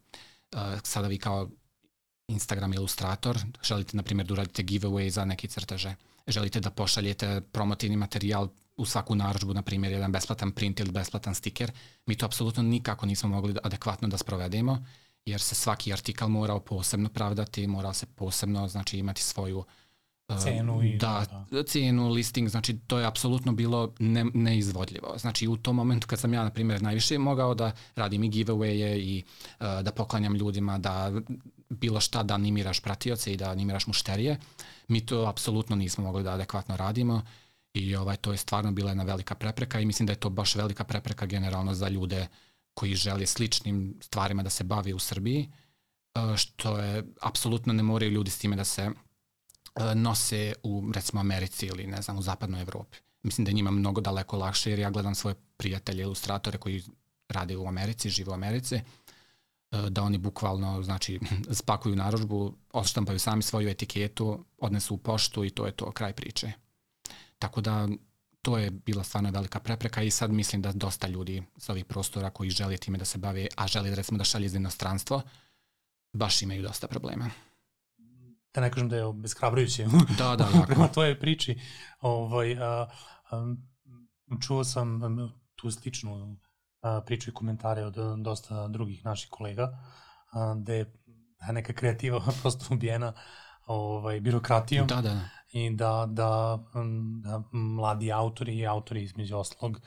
B: sada vi kao Instagram ilustrator, želite na primjer da uradite giveaway za neke crteže, želite da pošaljete promotivni materijal u svaku naručbu, na primjer, jedan besplatan print ili besplatan stiker, mi to apsolutno nikako nismo mogli adekvatno da sprovedemo, jer se svaki artikal morao posebno pravdati, morao se posebno, znači, imati svoju
A: uh, cenu i
B: da, da, cenu, listing, znači to je apsolutno bilo ne, neizvodljivo. Znači u tom momentu kad sam ja na primjer najviše mogao da radim i giveawaye i uh, da poklanjam ljudima da bilo šta da animiraš pratioce i da animiraš mušterije, mi to apsolutno nismo mogli da adekvatno radimo I ovaj, to je stvarno bila jedna velika prepreka i mislim da je to baš velika prepreka generalno za ljude koji žele sličnim stvarima da se bavi u Srbiji, e, što je, apsolutno ne moraju ljudi s time da se e, nose u, recimo, Americi ili, ne znam, u zapadnoj Evropi. Mislim da je njima mnogo daleko lakše jer ja gledam svoje prijatelje, ilustratore koji rade u Americi, žive u Americi, e, da oni bukvalno, znači, spakuju naručbu, odštampaju sami svoju etiketu, odnesu u poštu i to je to, kraj priče. Tako da to je bila stvarno velika prepreka i sad mislim da dosta ljudi sa ovih prostora koji žele time da se bave, a žele recimo da šalje iz inostranstvo, baš imaju dosta problema.
A: Da ne kažem da je beskrabrujuće.
B: Da, da.
A: Prema tvojoj priči, ovaj, a, a, čuo sam tu sličnu a, priču i komentare od dosta drugih naših kolega, a, da je neka kreativa prosto ubijena ovaj, birokratijom.
B: Da, da
A: i da, da, da mladi autori i autori između oslog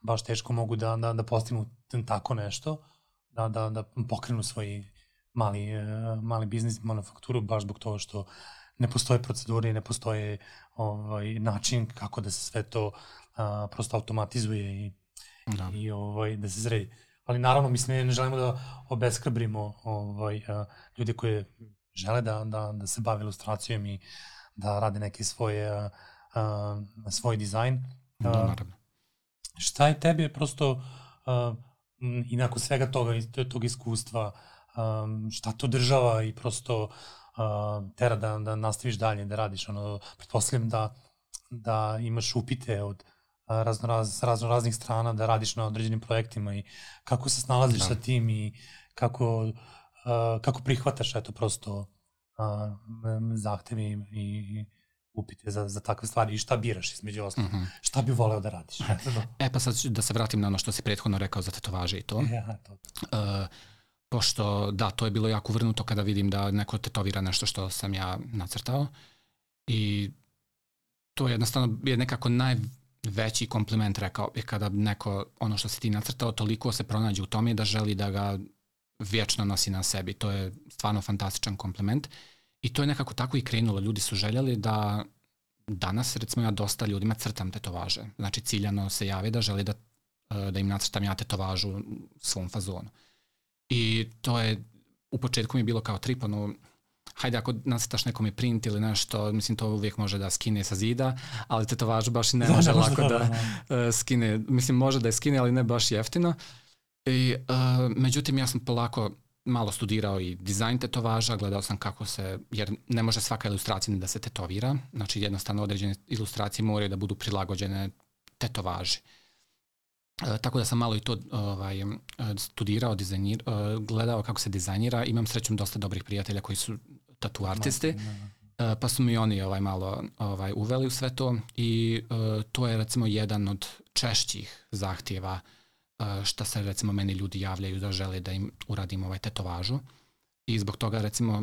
A: baš teško mogu da, da, da postignu tako nešto, da, da, da pokrenu svoj mali, e, mali biznis, manufakturu, baš zbog toga što ne postoje procedure i ne postoje ovaj, način kako da se sve to a, prosto automatizuje i, da. i ovaj, da se zredi. Ali naravno, mislim, ne želimo da obeskrabrimo ovaj, a, ljude koje žele da, da, da se bave ilustracijom i da rade neki svoj, uh, uh, svoj dizajn.
B: Da, uh, naravno.
A: Šta je tebi prosto uh, i nakon svega toga, tog iskustva, um, šta to država i prosto uh, tera da, da nastaviš dalje, da radiš, ono, pretpostavljam da, da imaš upite od razno, raz, razno raznih strana, da radiš na određenim projektima i kako se snalaziš da. sa tim i kako, uh, kako prihvataš eto prosto a, zahtevi i upite za, za takve stvari i šta biraš između ostalog. Mm -hmm. Šta bi voleo da radiš?
B: e pa sad da se vratim na ono što si prethodno rekao za tetovaže i to.
A: Ja, to.
B: Uh, pošto da, to je bilo jako vrnuto kada vidim da neko tetovira nešto što sam ja nacrtao i to je jednostavno je nekako najveći kompliment rekao je kada neko ono što si ti nacrtao toliko se pronađe u tome da želi da ga vječno nosi na sebi. To je stvarno fantastičan kompliment. I to je nekako tako i krenulo. Ljudi su željeli da danas, recimo ja dosta ljudima crtam tetovaže. Znači ciljano se javi da želi da, e, da im nacrtam ja tetovažu svom fazonu. I to je, u početku mi je bilo kao trip, ono, hajde ako nacrtaš nekom je print ili nešto, mislim to uvijek može da skine sa zida, ali tetovažu baš ne može lako da, da uh, skine, mislim može da je skine, ali ne baš jeftino. I, uh, međutim, ja sam polako malo studirao i dizajn tetovaža, gledao sam kako se, jer ne može svaka ilustracija da se tetovira, znači jednostavno određene ilustracije moraju da budu prilagođene tetovaži. E, tako da sam malo i to ovaj, studirao, dizajnir, e, gledao kako se dizajnira. Imam srećom dosta dobrih prijatelja koji su tatu artisti, e, pa su mi oni ovaj, malo ovaj, uveli u sve to i e, to je recimo jedan od češćih zahtjeva uh, šta se recimo meni ljudi javljaju da žele da im uradim ovaj tetovažu i zbog toga recimo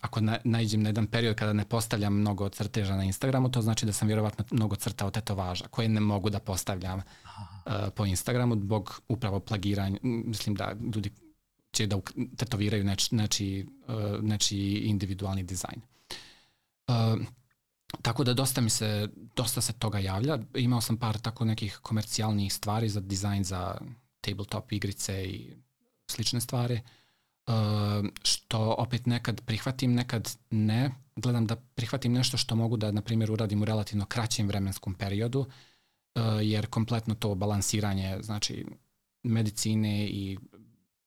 B: ako na, najđem na jedan period kada ne postavljam mnogo crteža na Instagramu, to znači da sam vjerovatno mnogo crtao tetovaža koje ne mogu da postavljam uh, po Instagramu zbog upravo plagiranja. Mislim da ljudi će da tetoviraju neč, neči, uh, neči individualni dizajn. Uh, Tako da dosta mi se, dosta se toga javlja. Imao sam par tako nekih komercijalnih stvari za dizajn za tabletop igrice i slične stvari. Uh, što opet nekad prihvatim, nekad ne. Gledam da prihvatim nešto što mogu da, na primjer, uradim u relativno kraćem vremenskom periodu, uh, jer kompletno to balansiranje, znači, medicine i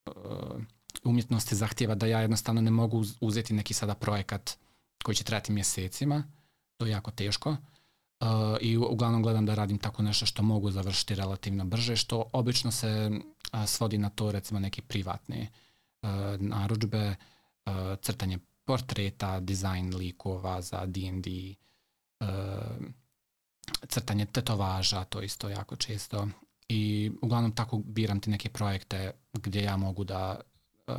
B: uh, umjetnosti zahtjeva da ja jednostavno ne mogu uzeti neki sada projekat koji će trajati mjesecima, to je jako teško. Uh, I uglavnom gledam da radim tako nešto što mogu završiti relativno brže, što obično se uh, svodi na to recimo neke privatne uh, naručbe, uh, crtanje portreta, dizajn likova za D&D, uh, crtanje tetovaža, to isto jako često. I uglavnom tako biram ti neke projekte gdje ja mogu da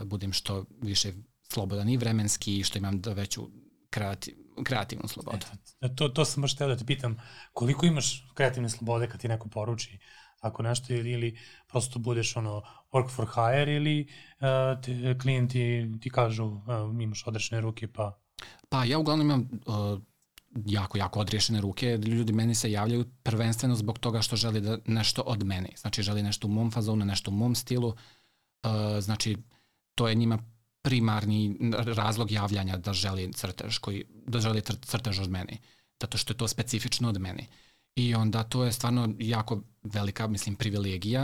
B: budem što više slobodan i vremenski i što imam da veću kreativ, kreativnu slobodu.
A: E, to, to sam baš teo da te pitam, koliko imaš kreativne slobode kad ti neko poruči tako nešto ili, ili prosto budeš ono work for hire ili uh, te, klijenti ti kažu uh, imaš odrešene ruke pa...
B: Pa ja uglavnom imam uh, jako, jako odriješene ruke. Ljudi meni se javljaju prvenstveno zbog toga što želi da nešto od mene. Znači želi nešto u mom fazonu, nešto u mom stilu. Uh, znači to je njima primarni razlog javljanja da želi crtež koji da želi crtež od mene zato što je to specifično od mene. I onda to je stvarno jako velika mislim privilegija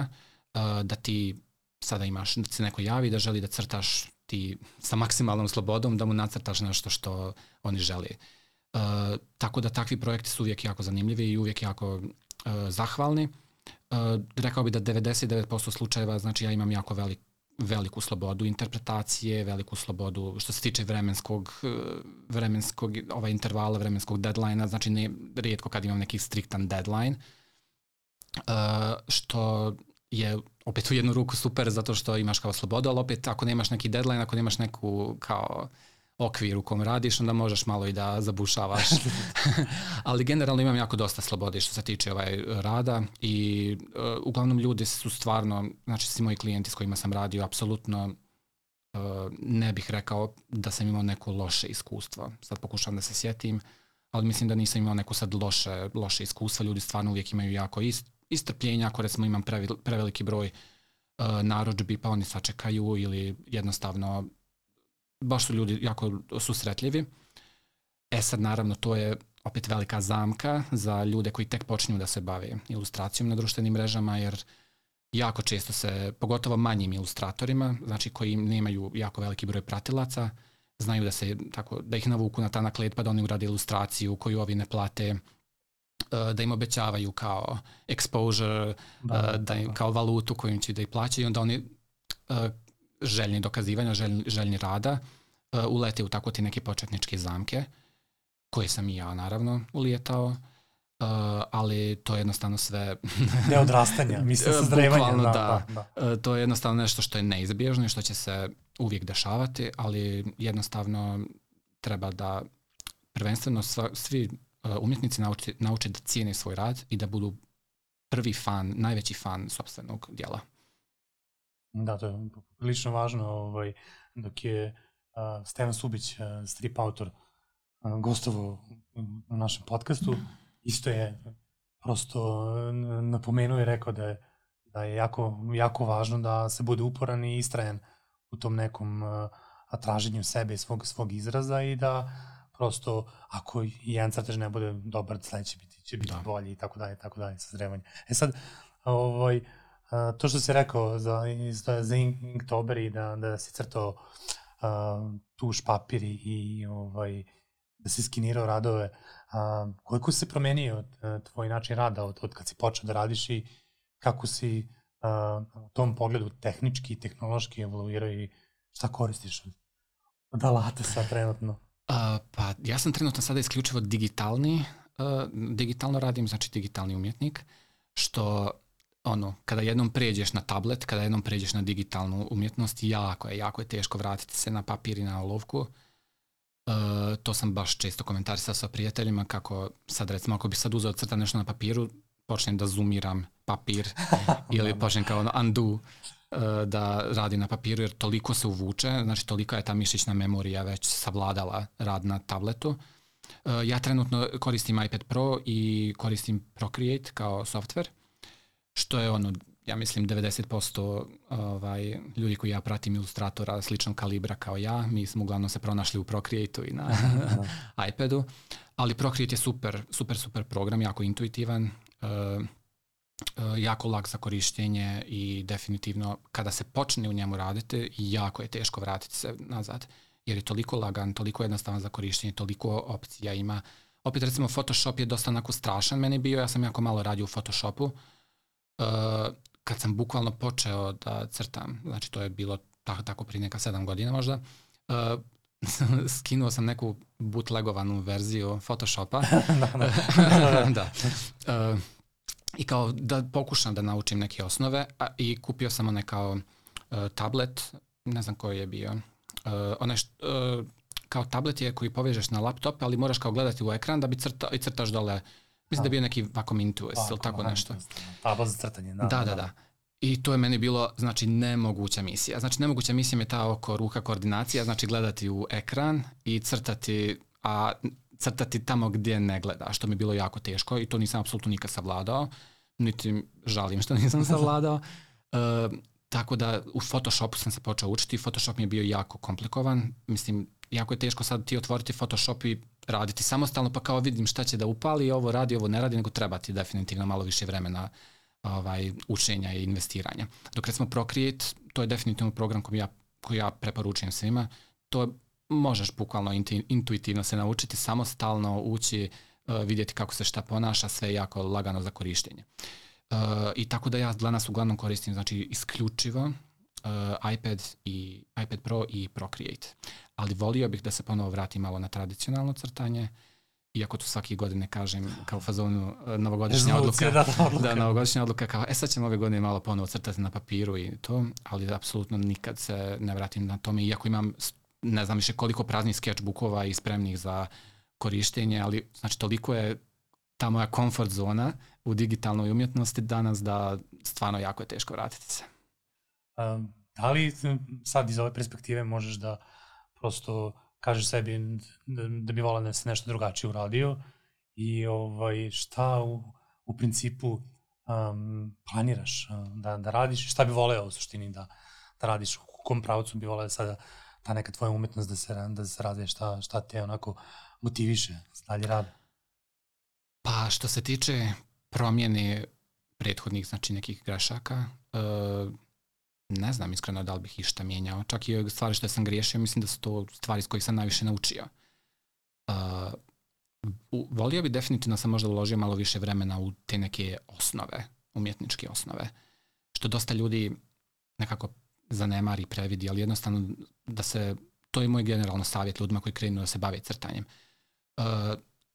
B: uh, da ti sada imaš da se neko javi da želi da crtaš ti sa maksimalnom slobodom da mu nacrtaš nešto što oni želi uh, tako da takvi projekti su uvijek jako zanimljivi i uvijek jako uh, zahvalni. Uh, rekao bi da 99% slučajeva znači ja imam jako velik veliku slobodu interpretacije, veliku slobodu što se tiče vremenskog, eh, vremenskog ovaj intervala, vremenskog deadline znači ne, rijetko kad imam neki striktan deadline, uh, što je opet u jednu ruku super zato što imaš kao slobodu, ali opet ako nemaš neki deadline, ako nemaš neku kao okvir u kom radiš, onda možeš malo i da zabušavaš. Ali generalno imam jako dosta slobode što se tiče ovaj rada i uh, uglavnom ljudi su stvarno, znači svi moji klijenti s kojima sam radio, apsolutno uh, ne bih rekao da sam imao neko loše iskustvo. Sad pokušavam da se sjetim, ali mislim da nisam imao neko sad loše, loše iskustva. Ljudi stvarno uvijek imaju jako ist, istrpljenja, ako recimo imam preveliki broj uh, naročbi pa oni sačekaju ili jednostavno baš su ljudi jako susretljivi. E sad, naravno, to je opet velika zamka za ljude koji tek počinju da se bave ilustracijom na društvenim mrežama, jer jako često se, pogotovo manjim ilustratorima, znači koji nemaju jako veliki broj pratilaca, znaju da se tako da ih navuku na tanak led pa da oni urade ilustraciju koju ovi ne plate, e, da im obećavaju kao exposure, da, e, da im, kao valutu koju će da ih plaćaju, onda oni e, željni dokazivanja, željni, željni rada, uh, ulete u tako ti neke početničke zamke, koje sam i ja naravno ulijetao, uh, ali to je jednostavno sve...
A: ne odrastanja, mislim, sazrevanja.
B: da, da, da. da. Uh, to je jednostavno nešto što je neizbježno i što će se uvijek dešavati, ali jednostavno treba da prvenstveno sva, svi uh, umjetnici nauči, nauče da cijene svoj rad i da budu prvi fan, najveći fan sobstvenog dijela.
A: Da, to je prilično važno, ovaj, dok je uh, Stevan Subić, uh, strip autor, uh, gostovo na našem podcastu, isto je prosto napomenuo i rekao da je, da je jako, jako važno da se bude uporan i istrajan u tom nekom uh, traženju sebe i svog, svog izraza i da prosto ako jedan crtež ne bude dobar, sledeći biti, će biti da. bolji i tako dalje, tako dalje, sa zrevanje. E sad, ovaj, uh, to što si rekao za, za, za Inktober i da, da si crtao uh, tuš papir i ovaj, da si skinirao radove, uh, koliko se promenio uh, tvoj način rada od, od kad si počeo da radiš i kako si uh, u tom pogledu tehnički i tehnološki evoluirao i šta koristiš od, alata sad trenutno?
B: Uh, pa ja sam trenutno sada isključivo digitalni, uh, digitalno radim, znači digitalni umjetnik, što ono, kada jednom pređeš na tablet, kada jednom pređeš na digitalnu umjetnost, jako je, jako je teško vratiti se na papir i na olovku. Uh, to sam baš često komentarisao sa prijateljima kako sad recimo ako bi sad uzeo crta nešto na papiru, počnem da zoomiram papir ili počnem kao ono undo uh, da radi na papiru jer toliko se uvuče, znači toliko je ta mišićna memorija već savladala rad na tabletu. Uh, ja trenutno koristim iPad Pro i koristim Procreate kao software što je ono ja mislim 90% ovaj, ljudi koji ja pratim ilustratora sličnog kalibra kao ja, mi smo uglavnom se pronašli u Procreate-u i na iPadu, ali Procreate je super, super, super program, jako intuitivan, uh, jako lak za korištenje i definitivno kada se počne u njemu raditi, jako je teško vratiti se nazad, jer je toliko lagan, toliko jednostavan za korištenje, toliko opcija ima. Opet recimo Photoshop je dosta onako strašan meni bio, ja sam jako malo radio u Photoshopu, uh, kad sam bukvalno počeo da crtam, znači to je bilo tako, tako prije neka sedam godina možda, uh, skinuo sam neku bootlegovanu verziju Photoshopa. da, da. da. Uh, I kao da pokušam da naučim neke osnove a, i kupio sam onaj kao uh, tablet, ne znam koji je bio. Uh, onaj št, uh, kao tablet je koji povežeš na laptop, ali moraš kao gledati u ekran da bi crta, i crtaš dole Mislim da je bio neki Wacom Intuos ili tako nešto.
A: Tabla za crtanje, da.
B: Da, da, da. da. I to je meni bilo, znači, nemoguća misija. Znači, nemoguća misija mi je ta oko ruka koordinacija, znači gledati u ekran i crtati, a crtati tamo gdje ne gleda, što mi je bilo jako teško i to nisam apsolutno nikad savladao, niti žalim što nisam savladao. Uh, tako da u Photoshopu sam se počeo učiti, Photoshop mi je bio jako komplikovan, mislim, jako je teško sad ti otvoriti Photoshop i raditi samostalno, pa kao vidim šta će da upali, ovo radi, ovo ne radi, nego treba ti definitivno malo više vremena ovaj, učenja i investiranja. Dok recimo Procreate, to je definitivno program koji ja, koji ja preporučujem svima, to možeš bukvalno intuitivno se naučiti, samostalno ući, uh, vidjeti kako se šta ponaša, sve jako lagano za korištenje. Uh, I tako da ja danas uglavnom koristim znači isključivo uh, iPad i iPad Pro i Procreate. Ali volio bih da se ponovo vrati malo na tradicionalno crtanje, iako tu svake godine kažem kao fazonu uh, novogodišnja odluka, da, da, odluka. da, novogodišnja odluka kao, e sad ćemo ove godine malo ponovo crtati na papiru i to, ali apsolutno nikad se ne vratim na tome, iako imam ne znam više koliko praznih sketchbookova i spremnih za korištenje, ali znači toliko je ta moja komfort zona u digitalnoj umjetnosti danas da stvarno jako je teško vratiti se.
A: Um, da li sad iz ove perspektive možeš da prosto kažeš sebi da, da bi volao da se nešto drugačije uradio i ovaj, šta u, u principu um, planiraš da, da radiš, šta bi voleo u suštini da, da radiš, u kom pravcu bi voleo da sada ta neka tvoja umetnost da se, da se razvije, šta, šta te onako motiviše dalje rad?
B: Pa što se tiče promjene prethodnih znači nekih grešaka, uh, ne znam iskreno da li bih išta mijenjao. Čak i stvari što sam griješio, mislim da su to stvari iz kojih sam najviše naučio. Uh, volio bi definitivno sam možda uložio malo više vremena u te neke osnove, umjetničke osnove, što dosta ljudi nekako zanemari, previdi, ali jednostavno da se, to je moj generalno savjet ljudima koji krenu da se bave crtanjem. Uh,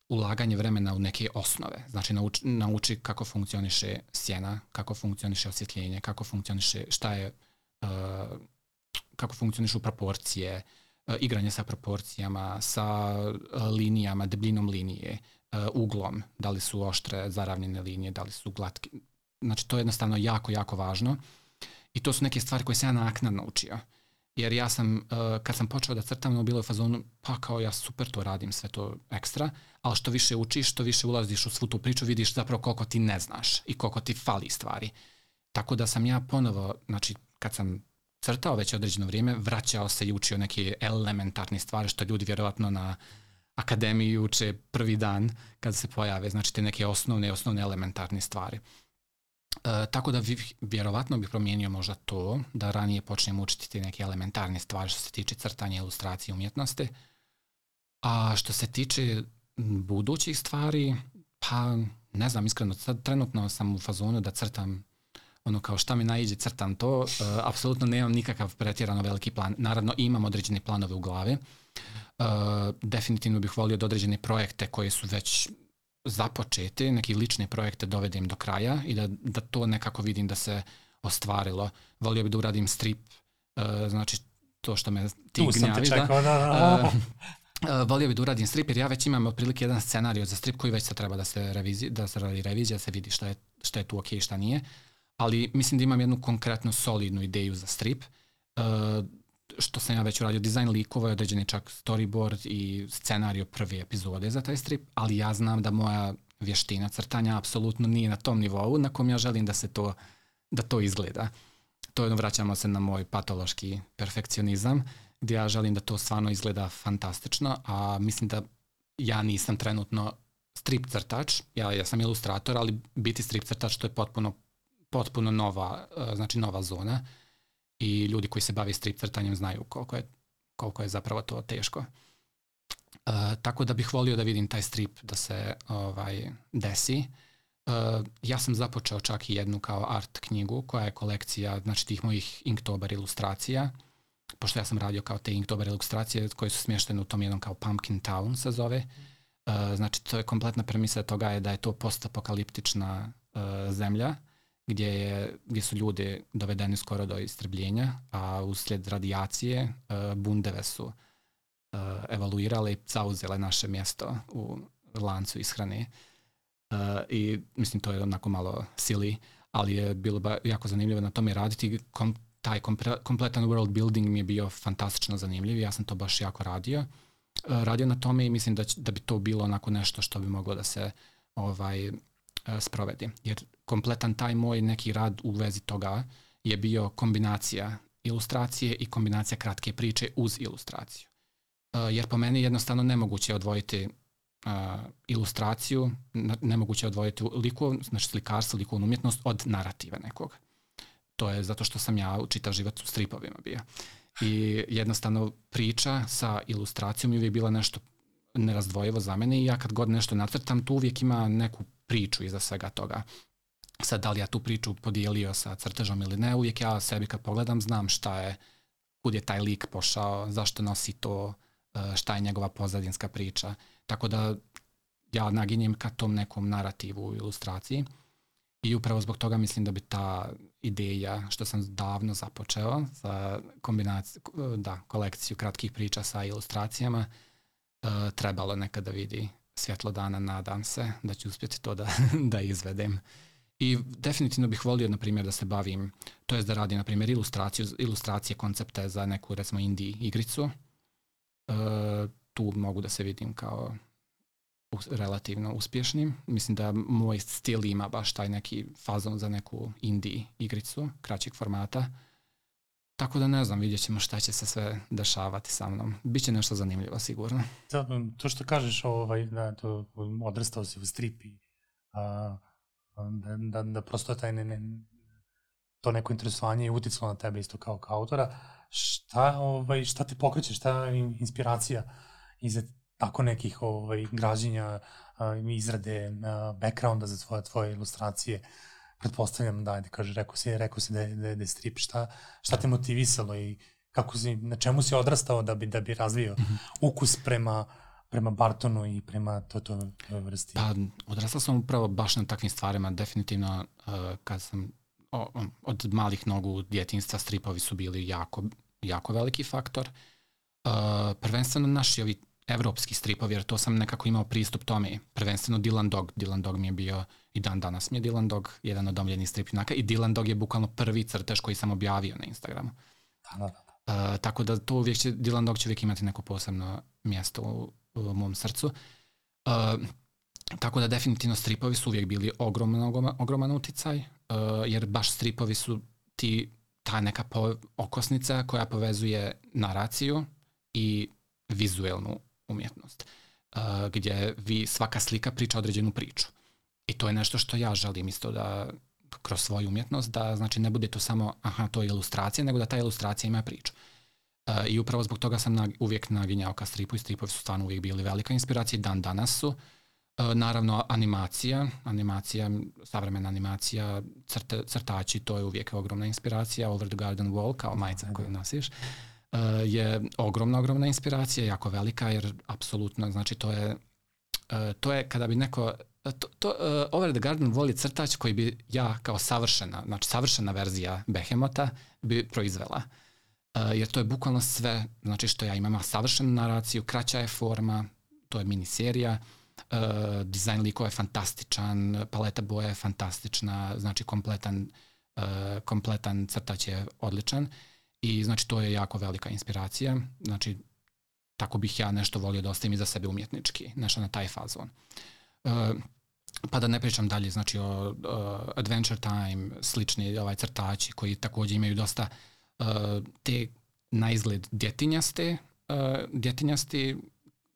B: ulaganje vremena u neke osnove. Znači nauči, nauči kako funkcioniše sjena, kako funkcioniše osvjetljenje, kako funkcioniše šta je kako funkcionišu proporcije, uh, igranje sa proporcijama, sa uh, linijama, debljinom linije, uglom, da li su oštre zaravnjene linije, da li su glatke. Znači to je jednostavno jako, jako važno. I to su neke stvari koje sam ja naknadno učio. Uh, jer ja sam, kad sam počeo da crtam, no bilo je fazonu, pa kao ja super to radim, sve to ekstra, ali što više učiš, što više ulaziš u svu tu priču, vidiš zapravo koliko ti ne znaš i koliko ti fali stvari. Tako da sam ja ponovo, znači kad sam crtao već određeno vrijeme, vraćao se i učio neke elementarne stvari što ljudi vjerovatno na akademiji uče prvi dan kad se pojave, znači te neke osnovne, osnovne elementarne stvari. E, tako da vjerovatno bih promijenio možda to, da ranije počnem učiti te neke elementarne stvari što se tiče crtanja, ilustracije, umjetnosti. A što se tiče budućih stvari, pa ne znam, iskreno, trenutno sam u fazonu da crtam ono kao šta mi najđe crtam to, uh, apsolutno nemam nikakav pretjerano veliki plan. Naravno imam određene planove u glavi. Uh, definitivno bih volio da određene projekte koje su već započeti, neke lične projekte dovedem do kraja i da, da to nekako vidim da se ostvarilo. Volio bi da uradim strip, uh, znači to što me ti tu gnjaviš. Da, da, da. Uh, uh, volio bi da uradim strip jer ja već imam otprilike jedan scenarij za strip koji već se treba da se, revizi, da se radi revizija, da se vidi šta je, šta je tu ok i šta nije. Ali mislim da imam jednu konkretnu solidnu ideju za strip. Uh, što sam ja već uradio, dizajn likova je određeni čak storyboard i scenario prve epizode za taj strip, ali ja znam da moja vještina crtanja apsolutno nije na tom nivou na kom ja želim da se to da to izgleda. To je, vraćamo se na moj patološki perfekcionizam, gdje ja želim da to stvarno izgleda fantastično, a mislim da ja nisam trenutno strip crtač, ja, ja sam ilustrator, ali biti strip crtač to je potpuno, potpuno nova, e, znači nova zona i ljudi koji se bavi strip crtanjem znaju koliko je, koliko je zapravo to teško. Uh, tako da bih volio da vidim taj strip da se ovaj desi. Uh, ja sam započeo čak i jednu kao art knjigu koja je kolekcija znači tih mojih Inktober ilustracija pošto ja sam radio kao te Inktober ilustracije koje su smještene u tom jednom kao Pumpkin Town se zove. Uh, znači to je kompletna premisa toga je da je to postapokaliptična uh, zemlja gdje, je, gdje su ljudi dovedeni skoro do istrebljenja, a uslijed radijacije uh, bundeve su uh, evaluirale i zauzele naše mjesto u lancu ishrane. Uh, I mislim to je onako malo sili, ali je bilo ba, jako zanimljivo na tome raditi. Kom, taj kompletan world building mi je bio fantastično zanimljiv ja sam to baš jako radio. Radio na tome i mislim da, da bi to bilo onako nešto što bi moglo da se ovaj sprovedi. Jer kompletan taj moj neki rad u vezi toga je bio kombinacija ilustracije i kombinacija kratke priče uz ilustraciju. Uh, jer po meni jednostavno nemoguće odvojiti uh, ilustraciju, nemoguće odvojiti liku, znači slikarstvo, likovnu umjetnost od narativa nekog. To je zato što sam ja čitav život u stripovima bio. I jednostavno priča sa ilustracijom je uvijek bila nešto nerazdvojivo za mene i ja kad god nešto nacrtam, tu uvijek ima neku priču iza svega toga. Sad, da li ja tu priču podijelio sa crtežom ili ne, uvijek ja sebi kad pogledam znam šta je, kud je taj lik pošao, zašto nosi to, e, šta je njegova pozadinska priča. Tako da ja naginjem ka tom nekom narativu u ilustraciji i upravo zbog toga mislim da bi ta ideja što sam davno započeo za kombinaciju, da, kolekciju kratkih priča sa ilustracijama e, trebalo nekada vidi svjetlo dana, nadam se da ću uspjeti to da, da izvedem. I definitivno bih volio, na primjer, da se bavim, to je da radim, na primjer, ilustraciju, ilustracije koncepte za neku, recimo, indie igricu. E, tu mogu da se vidim kao relativno uspješnim. Mislim da moj stil ima baš taj neki fazon za neku indie igricu, kraćeg formata. Tako da ne znam, vidjet ćemo šta će se sve dešavati sa mnom. Biće nešto zanimljivo, sigurno.
A: Da, to što kažeš, ovaj, da, to odrastao si u stripi, a, da, da, da prosto taj ne, ne, to neko interesovanje je uticalo na tebe isto kao, kao autora. Šta, ovaj, šta te pokreće, šta je inspiracija iza tako nekih ovaj, građenja, izrade backgrounda za tvoje, tvoje ilustracije? Pretpostavljam da, ajde, kaže, rekao si, rekao si da je, da je, da je strip, šta, šta te motivisalo i kako si, na čemu si odrastao da bi, da bi razvio mm -hmm. ukus prema, prema Bartonu i prema to, to vrsti?
B: Pa, odrastao sam upravo baš na takvim stvarima, definitivno uh, kad sam o, od malih nogu djetinstva stripovi su bili jako, jako veliki faktor. Uh, prvenstveno naši ovi evropski stripovi, jer to sam nekako imao pristup tome. Prvenstveno Dylan Dog. Dylan Dog mi je bio i dan danas mi je Dylan Dog jedan od omljenih stripinaka i Dylan Dog je bukvalno prvi crtež koji sam objavio na Instagramu.
A: Da, da, da.
B: Uh, tako da to uvijek će, Dylan Dog će uvijek imati neko posebno mjesto u, u mom srcu. Uh, tako da definitivno stripovi su uvijek bili ogroman, ogroman, ogroman uticaj, uh, jer baš stripovi su ti ta neka po, okosnica koja povezuje naraciju i vizuelnu umjetnost, uh, gdje vi svaka slika priča određenu priču. I to je nešto što ja želim isto da kroz svoju umjetnost, da znači ne bude to samo aha, to je ilustracija, nego da ta ilustracija ima priču. Uh, I upravo zbog toga sam na, uvijek naginjao ka stripu i stripovi su stvarno uvijek bili velika inspiracija dan danas su. Uh, naravno animacija, animacija, savremena animacija, crte, crtači, to je uvijek ogromna inspiracija, Over the Garden Wall kao majica koju nosiš. Uh, je ogromna, ogromna inspiracija, jako velika, jer apsolutno, znači to je, uh, to je kada bi neko, to, to, uh, Over the Garden voli crtač koji bi ja kao savršena, znači savršena verzija Behemota bi proizvela. Jer to je bukvalno sve, znači što ja imam savršenu naraciju, kraća je forma, to je miniserija, uh, dizajn likova je fantastičan, paleta boja je fantastična, znači kompletan, uh, kompletan crtač je odličan I znači to je jako velika inspiracija. Znači tako bih ja nešto volio da ostavim iza sebe umjetnički, nešto na taj fazon. Uh, pa da ne pričam dalje, znači o uh, Adventure Time, slični ovaj crtači koji takođe imaju dosta uh, te na izgled djetinjaste, uh, djetinjasti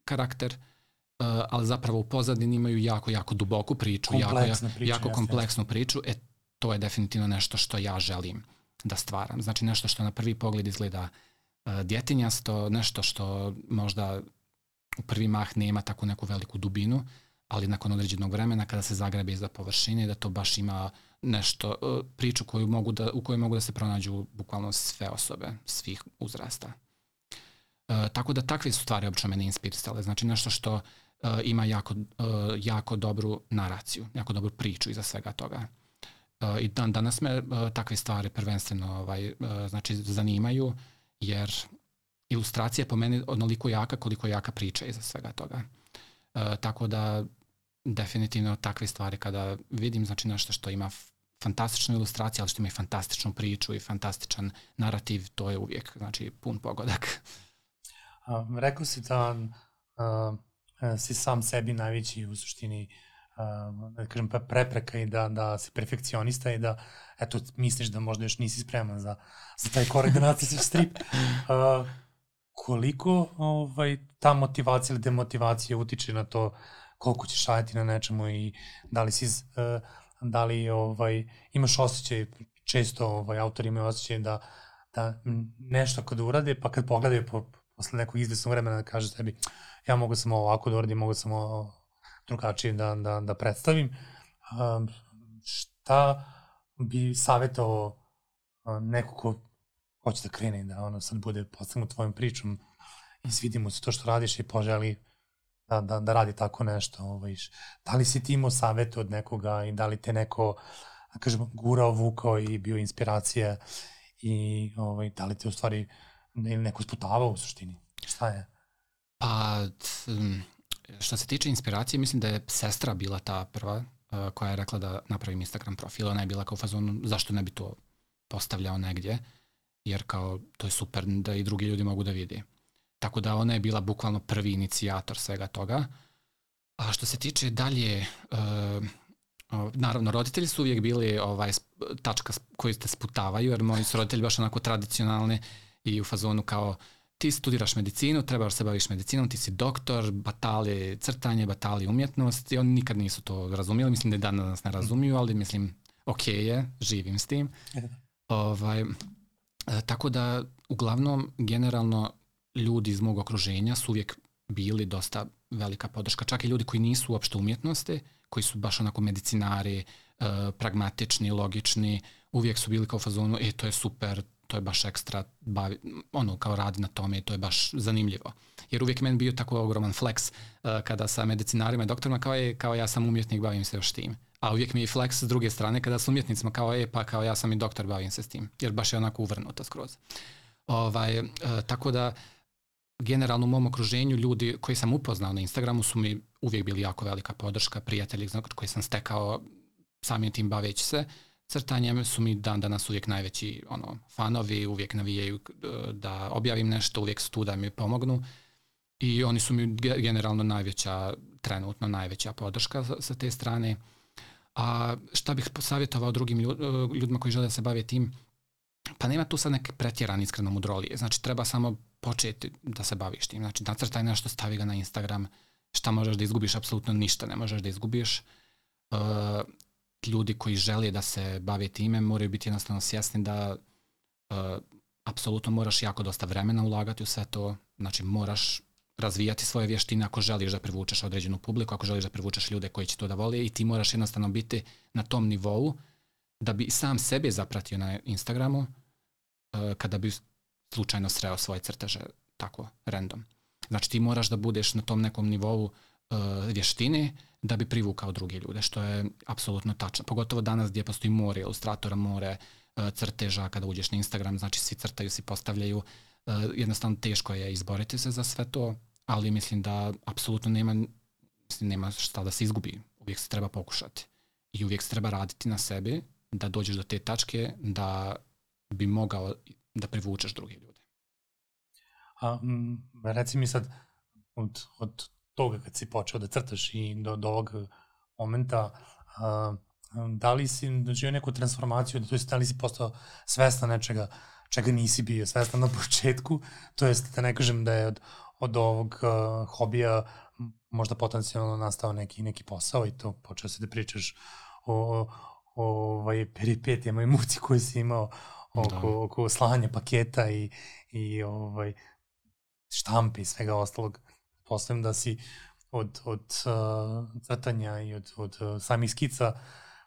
B: karakter, uh, ali zapravo u pozadini imaju jako, jako duboku priču, jako, priča, jako kompleksnu priču. E, to je definitivno nešto što ja želim da stvaram. Znači nešto što na prvi pogled izgleda uh, djetinjasto, nešto što možda u prvi mah nema tako neku veliku dubinu, ali nakon određenog vremena kada se zagrebe iza površine da to baš ima nešto, uh, priču koju mogu da, u kojoj mogu da se pronađu bukvalno sve osobe, svih uzrasta. Uh, tako da takve su stvari obično mene inspirisale. Znači nešto što uh, ima jako, uh, jako dobru naraciju, jako dobru priču iza svega toga. Uh, I dan, danas me uh, takve stvari prvenstveno ovaj, uh, znači, zanimaju, jer ilustracija po meni onoliko jaka koliko jaka priča iza svega toga. Uh, tako da definitivno takve stvari kada vidim znači nešto što ima fantastičnu ilustraciju, ali što ima i fantastičnu priču i fantastičan narativ, to je uvijek znači pun pogodak.
A: A, rekao si da a, si sam sebi najveći u suštini da kažem, prepreka i da, da si perfekcionista i da, eto, misliš da možda još nisi spreman za, za taj korak da naciš strip. Uh, koliko ovaj, ta motivacija ili demotivacija utiče na to koliko ćeš raditi na nečemu i da li si, uh, da li ovaj, imaš osjećaj, često ovaj, autori imaju osjećaj da, da nešto kad urade, pa kad pogledaju po, posle nekog izvesnog vremena da kaže sebi ja mogu samo ovako da uradim, mogu samo drugačije da, da, da predstavim. Um, šta bi savjetovao neko ko hoće da krene da ono sad bude postavljeno tvojom pričom i svidimo se to što radiš i poželi da, da, da radi tako nešto. Ovaj. Da li si ti imao savete od nekoga i da li te neko, da kažem, gurao, vukao i bio inspiracija i ovaj, da li te u stvari ili neko sputavao u suštini? Šta je?
B: Pa, što se tiče inspiracije, mislim da je sestra bila ta prva uh, koja je rekla da napravim Instagram profil. Ona je bila kao u fazonu zašto ne bi to postavljao negdje, jer kao to je super da i drugi ljudi mogu da vidi. Tako da ona je bila bukvalno prvi inicijator svega toga. A što se tiče dalje, uh, naravno, roditelji su uvijek bili ovaj, tačka koju te sputavaju, jer moji su roditelji baš onako tradicionalni i u fazonu kao ti studiraš medicinu, trebaš da se baviš medicinom, ti si doktor, batali crtanje, batali umjetnost i oni nikad nisu to razumijeli, mislim da dan danas ne razumiju, ali mislim, ok je, živim s tim. ovaj, e, tako da, uglavnom, generalno, ljudi iz mog okruženja su uvijek bili dosta velika podrška. Čak i ljudi koji nisu uopšte umjetnosti, koji su baš onako medicinari, e, pragmatični, logični, uvijek su bili kao fazonu, e, to je super, to je baš ekstra, bavi, ono, kao radi na tome i to je baš zanimljivo. Jer uvijek meni bio tako ogroman flex uh, kada sa medicinarima i doktorima kao je, kao ja sam umjetnik, bavim se još tim. A uvijek mi je flex s druge strane kada s umjetnicima kao je, pa kao ja sam i doktor, bavim se s tim. Jer baš je onako uvrnuto skroz. Ovaj, uh, tako da, generalno u mom okruženju ljudi koji sam upoznao na Instagramu su mi uvijek bili jako velika podrška, prijatelji koji sam stekao samim tim baveći se. Uh, crtanjem su mi dan danas uvijek najveći ono, fanovi, uvijek navijaju e, da objavim nešto, uvijek su tu da mi pomognu i oni su mi generalno najveća, trenutno najveća podrška sa, te strane. A šta bih savjetovao drugim e, ljudima koji žele da se bave tim? Pa nema tu sad neke pretjeran iskreno mudrolije. Znači treba samo početi da se baviš tim. Znači nacrtaj nešto, stavi ga na Instagram. Šta možeš da izgubiš? Apsolutno ništa ne možeš da izgubiš. Uh, ljudi koji žele da se bave time moraju biti jednostavno svjesni da uh, apsolutno moraš jako dosta vremena ulagati u sve to, znači moraš razvijati svoje vještine ako želiš da privučeš određenu publiku, ako želiš da privučeš ljude koji će to da vole i ti moraš jednostavno biti na tom nivou da bi sam sebe zapratio na Instagramu uh, kada bi slučajno sreo svoje crteže tako random. Znači ti moraš da budeš na tom nekom nivou vještine da bi privukao druge ljude, što je apsolutno tačno. Pogotovo danas gdje postoji more ilustratora, more uh, crteža, kada uđeš na Instagram, znači svi crtaju, svi postavljaju. Uh, jednostavno teško je izboriti se za sve to, ali mislim da apsolutno nema, mislim, nema šta da se izgubi. Uvijek se treba pokušati. I uvijek se treba raditi na sebi da dođeš do te tačke da bi mogao da privučeš druge ljude.
A: A, m, reci mi sad, od, od toga kad si počeo da crtaš i do, do ovog momenta, uh, da li si doživio neku transformaciju, to jest da li si postao svestan nečega čega nisi bio svestan na početku, to jest da ne kažem da je od, od ovog uh, hobija možda potencijalno nastao neki, neki posao i to počeo se da pričaš o, o, o ovaj, peripetijama i muci koje si imao oko, da. oko slanja paketa i, i ovaj, štampe i svega ostalog. Postavim da si od, od uh, crtanja i od, od uh, samih skica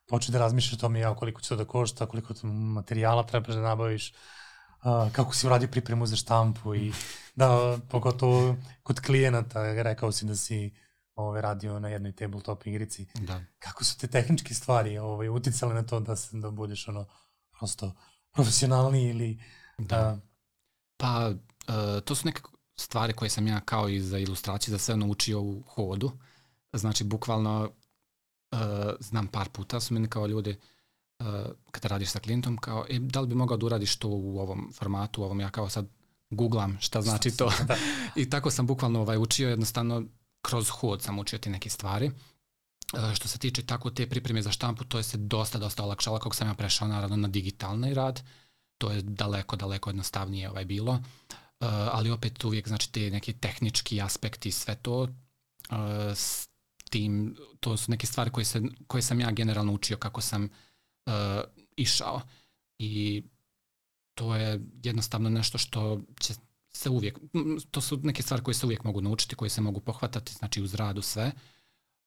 A: počeo da razmišljaš o tome ja, koliko će to da košta, koliko materijala trebaš da nabaviš, uh, kako si uradio pripremu za štampu i da, pogotovo kod klijenata, rekao si da si ovaj, radio na jednoj tabletop igrici.
B: Da.
A: Kako su te tehničke stvari ovaj, uticale na to da, se, da budeš ono, prosto profesionalni ili...
B: Da. Uh, pa, uh, to su neke stvari koje sam ja kao i za ilustraciju za sve naučio u hodu. Znači, bukvalno uh, znam par puta su meni kao ljudi uh, kada radiš sa klijentom kao, e, da li bi mogao da uradiš to u ovom formatu, u ovom, ja kao sad googlam šta znači to. Da. I tako sam bukvalno ovaj, učio, jednostavno kroz hod sam učio te neke stvari. Uh, što se tiče tako te pripreme za štampu, to je se dosta, dosta olakšalo kako sam ja prešao naravno na digitalni rad. To je daleko, daleko jednostavnije ovaj bilo. Uh, ali opet uvijek znači te neki tehnički aspekti, sve to uh, s tim, to su neke stvari koje, se, koje sam ja generalno učio kako sam uh, išao i to je jednostavno nešto što će se uvijek, to su neke stvari koje se uvijek mogu naučiti, koje se mogu pohvatati, znači uz radu sve.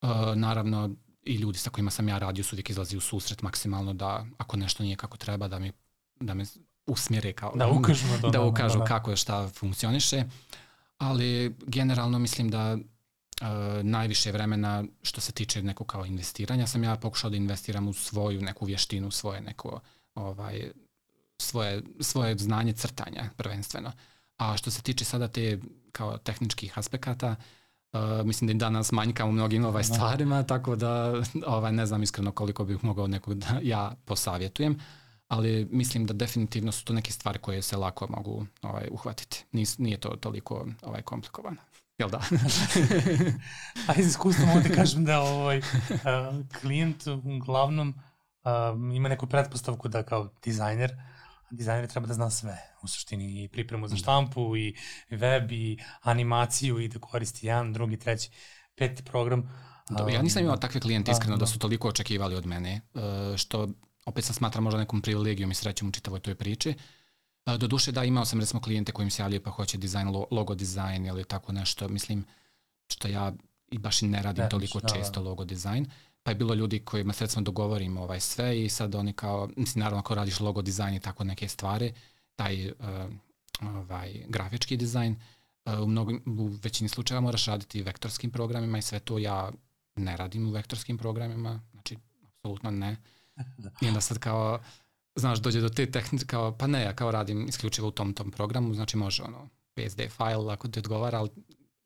B: Uh, naravno, i ljudi sa kojima sam ja radio su uvijek izlazi u susret maksimalno da ako nešto nije kako treba da mi da me usmjere kao
A: da ukažu,
B: da, da, ukažu da, da. kako je šta funkcioniše ali generalno mislim da uh, najviše vremena što se tiče nekog kao investiranja sam ja pokušao da investiram u svoju neku vještinu, svoje neko ovaj, svoje, svoje znanje crtanja prvenstveno. A što se tiče sada te kao tehničkih aspekata, uh, mislim da i danas manjka u mnogim ovaj da. stvarima, tako da ovaj, ne znam iskreno koliko bih mogao nekog da ja posavjetujem, ali mislim da definitivno su to neke stvari koje se lako mogu ovaj, uhvatiti. Nis, nije to toliko ovaj, komplikovano. Jel da?
A: A iz iskustva mogu da kažem da ovaj, uh, klijent uglavnom uh, ima neku pretpostavku da kao dizajner dizajner treba da zna sve, u suštini i pripremu za štampu i web i animaciju i da koristi jedan, drugi, treći, peti program.
B: Da, ja nisam imao takve klijente iskreno da, da su toliko očekivali od mene, što opet sam smatram možda nekom privilegijom i srećom u čitavoj toj priči. Do duše da, imao sam recimo klijente kojim se javljaju pa hoće dizajn, logo dizajn ili tako nešto, mislim, što ja i baš i ne radim ne, toliko da, da. često da. logo dizajn. Pa je bilo ljudi kojima se recimo dogovorim ovaj sve i sad oni kao, mislim naravno ako radiš logo dizajn i tako neke stvari, taj uh, ovaj, grafički dizajn, uh, u, mnogim, u većini slučajeva moraš raditi vektorskim programima i sve to ja ne radim u vektorskim programima, znači apsolutno ne. Da. I onda sad kao, znaš, dođe do te tehnike, kao, pa ne, ja kao radim isključivo u tom tom programu, znači može ono, PSD file ako ti odgovara, ali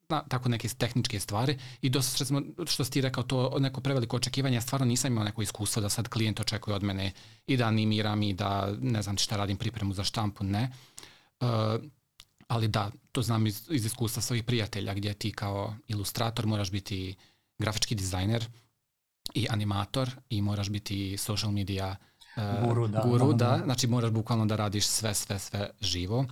B: na, tako neke tehničke stvari i dosta recimo, što si ti rekao to neko preveliko očekivanje, ja stvarno nisam imao neko iskustvo da sad klijent očekuje od mene i da animiram i da ne znam šta radim pripremu za štampu, ne. Uh, ali da, to znam iz, iz iskustva svojih prijatelja gdje ti kao ilustrator moraš biti grafički dizajner i animator i moraš biti social media
A: uh, guru, da,
B: guru da, da, znači moraš bukvalno da radiš sve, sve, sve živo.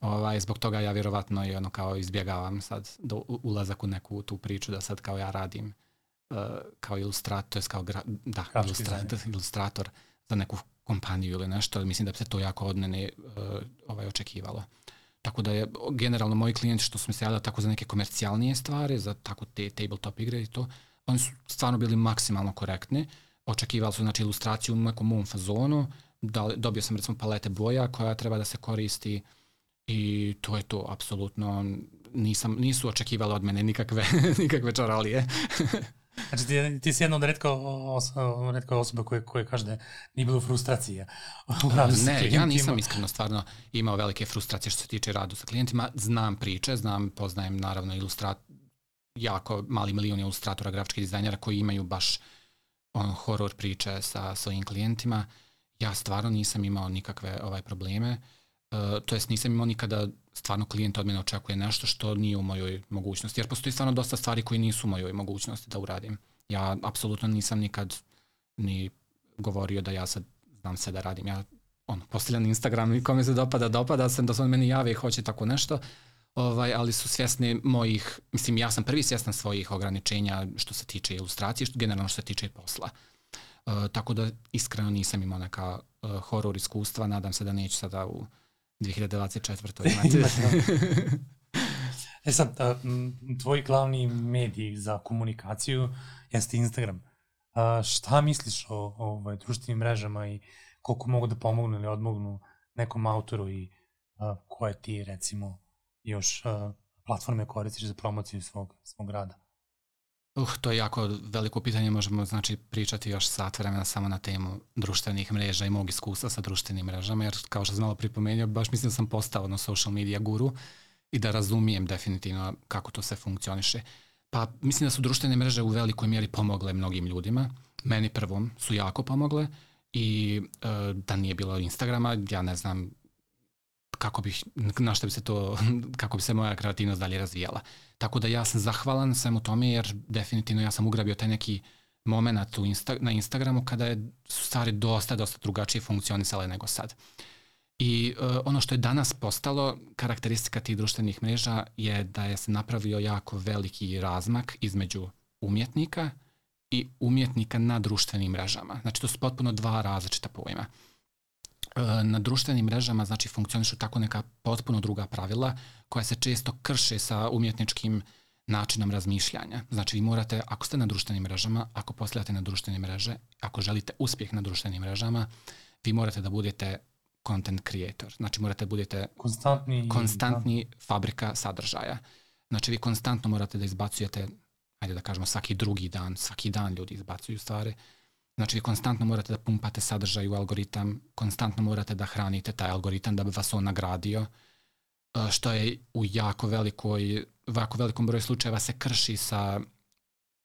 B: Ovaj, zbog toga ja vjerovatno i ono kao izbjegavam sad do ulazak u neku tu priču da sad kao ja radim uh, kao ilustrator, to je kao gra, da, ilustrator, ilustrator za neku kompaniju ili nešto, mislim da bi se to jako od mene uh, ovaj, očekivalo. Tako da je generalno moji klijenti što su mi se javljali tako za neke komercijalnije stvari, za tako te tabletop igre i to, oni su stvarno bili maksimalno korektni. Očekivali su znači ilustraciju u nekom mom fazonu, da, dobio sam recimo palete boja koja treba da se koristi I to je to, apsolutno nisam, nisu očekivali od mene nikakve, nikakve čaralije.
A: Znači ti, ti si jedna od redko, os, redko osoba koje, koje kaže da nije bilo frustracije.
B: ne, ja nisam iskreno stvarno imao velike frustracije što se tiče radu sa klijentima. Znam priče, znam, poznajem naravno ilustrat, jako mali milion ilustratora, grafičkih dizajnera koji imaju baš on, horor priče sa svojim klijentima. Ja stvarno nisam imao nikakve ovaj probleme. Uh, Uh, to jest nisam imao nikada stvarno klijent od mene očekuje nešto što nije u mojoj mogućnosti, jer postoji stvarno dosta stvari koje nisu u mojoj mogućnosti da uradim. Ja apsolutno nisam nikad ni govorio da ja sad znam se da radim. Ja on, postavljam Instagram i kome se dopada, dopada sam da se on meni javi i hoće tako nešto, ovaj, ali su svjesni mojih, mislim ja sam prvi svjestan svojih ograničenja što se tiče ilustracije, što generalno što se tiče posla. Uh, tako da iskreno nisam imao neka uh, horor iskustva, nadam se da neću sada u 2024. imati.
A: e sad, tvoj glavni medij za komunikaciju jeste Instagram. Uh, šta misliš o, o ovaj, društvenim mrežama i koliko mogu da pomognu ili odmognu nekom autoru i uh, koje ti recimo još uh, platforme koristiš za promociju svog, svog rada?
B: Uh, to je jako veliko pitanje, možemo znači pričati još sat vremena samo na temu društvenih mreža i mog iskustva sa društvenim mrežama, jer kao što sam malo pripomenuo, baš mislim da sam postao ono social media guru i da razumijem definitivno kako to sve funkcioniše. Pa mislim da su društvene mreže u velikoj mjeri pomogle mnogim ljudima. Meni prvom su jako pomogle i uh, da nije bilo Instagrama, ja ne znam kako bih, na što bi se to, kako bi se moja kreativnost dalje razvijala. Tako da ja sam zahvalan u tome jer definitivno ja sam ugrabio taj neki moment u Insta, na Instagramu kada je, su stvari dosta, dosta drugačije funkcionisale nego sad. I uh, ono što je danas postalo karakteristika tih društvenih mreža je da je se napravio jako veliki razmak između umjetnika i umjetnika na društvenim mrežama. Znači to su potpuno dva različita pojma. Na društvenim mrežama znači funkcionišu tako neka potpuno druga pravila koja se često krše sa umjetničkim načinom razmišljanja. Znači vi morate, ako ste na društvenim mrežama, ako postavljate na društvene mreže, ako želite uspjeh na društvenim mrežama, vi morate da budete content creator. Znači morate da budete
A: konstantni,
B: konstantni da. fabrika sadržaja. Znači vi konstantno morate da izbacujete ajde da kažemo svaki drugi dan, svaki dan ljudi izbacuju stvari. Znači vi konstantno morate da pumpate sadržaj u algoritam, konstantno morate da hranite taj algoritam da bi vas on nagradio, e, što je u jako velikoj, jako velikom broju slučajeva se krši sa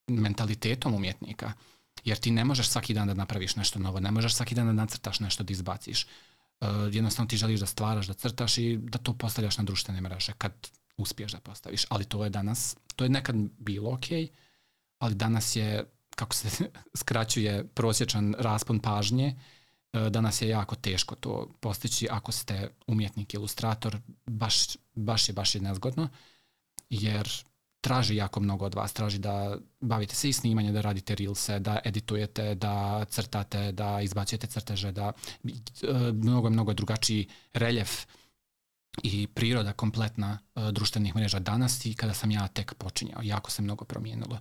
B: mentalitetom umjetnika. Jer ti ne možeš svaki dan da napraviš nešto novo, ne možeš svaki dan da nacrtaš nešto da izbaciš. Uh, jednostavno ti želiš da stvaraš, da crtaš i da to postavljaš na društvene mreže kad uspiješ da postaviš. Ali to je danas to je nekad bilo ok, ali danas je, kako se skraćuje prosječan raspon pažnje, e, danas je jako teško to postići ako ste umjetnik, ilustrator, baš, baš je, baš je nezgodno, jer traži jako mnogo od vas, traži da bavite se i snimanje, da radite reelse, da editujete, da crtate, da izbacujete crteže, da e, mnogo, mnogo drugačiji reljef uh, i priroda kompletna uh, društvenih mreža danas i kada sam ja tek počinjao. Jako se mnogo promijenilo.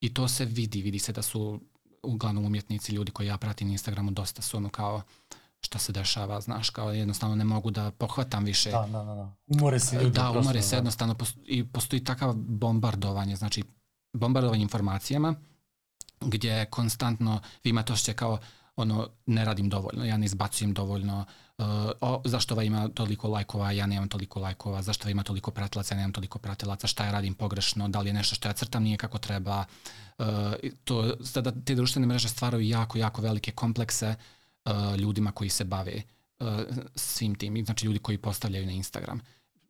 B: I to se vidi, vidi se da su uglavnom umjetnici, ljudi koji ja pratim na Instagramu, dosta su ono kao šta se dešava, znaš, kao jednostavno ne mogu da pohvatam više.
A: Da, da, da. Umore se ljudi.
B: Da, umore se da. jednostavno i postoji takav bombardovanje, znači bombardovanje informacijama gdje konstantno vi imate osjećaj kao ono, ne radim dovoljno, ja ne izbacujem dovoljno, uh, o, zašto ova ima toliko lajkova, ja nemam toliko lajkova, zašto ova ima toliko pratilaca, ja nemam toliko pratilaca, šta ja radim pogrešno, da li je nešto što ja crtam nije kako treba. Uh, to, sada te društvene mreže stvaraju jako, jako velike komplekse uh, ljudima koji se bave uh, svim tim, znači ljudi koji postavljaju na Instagram.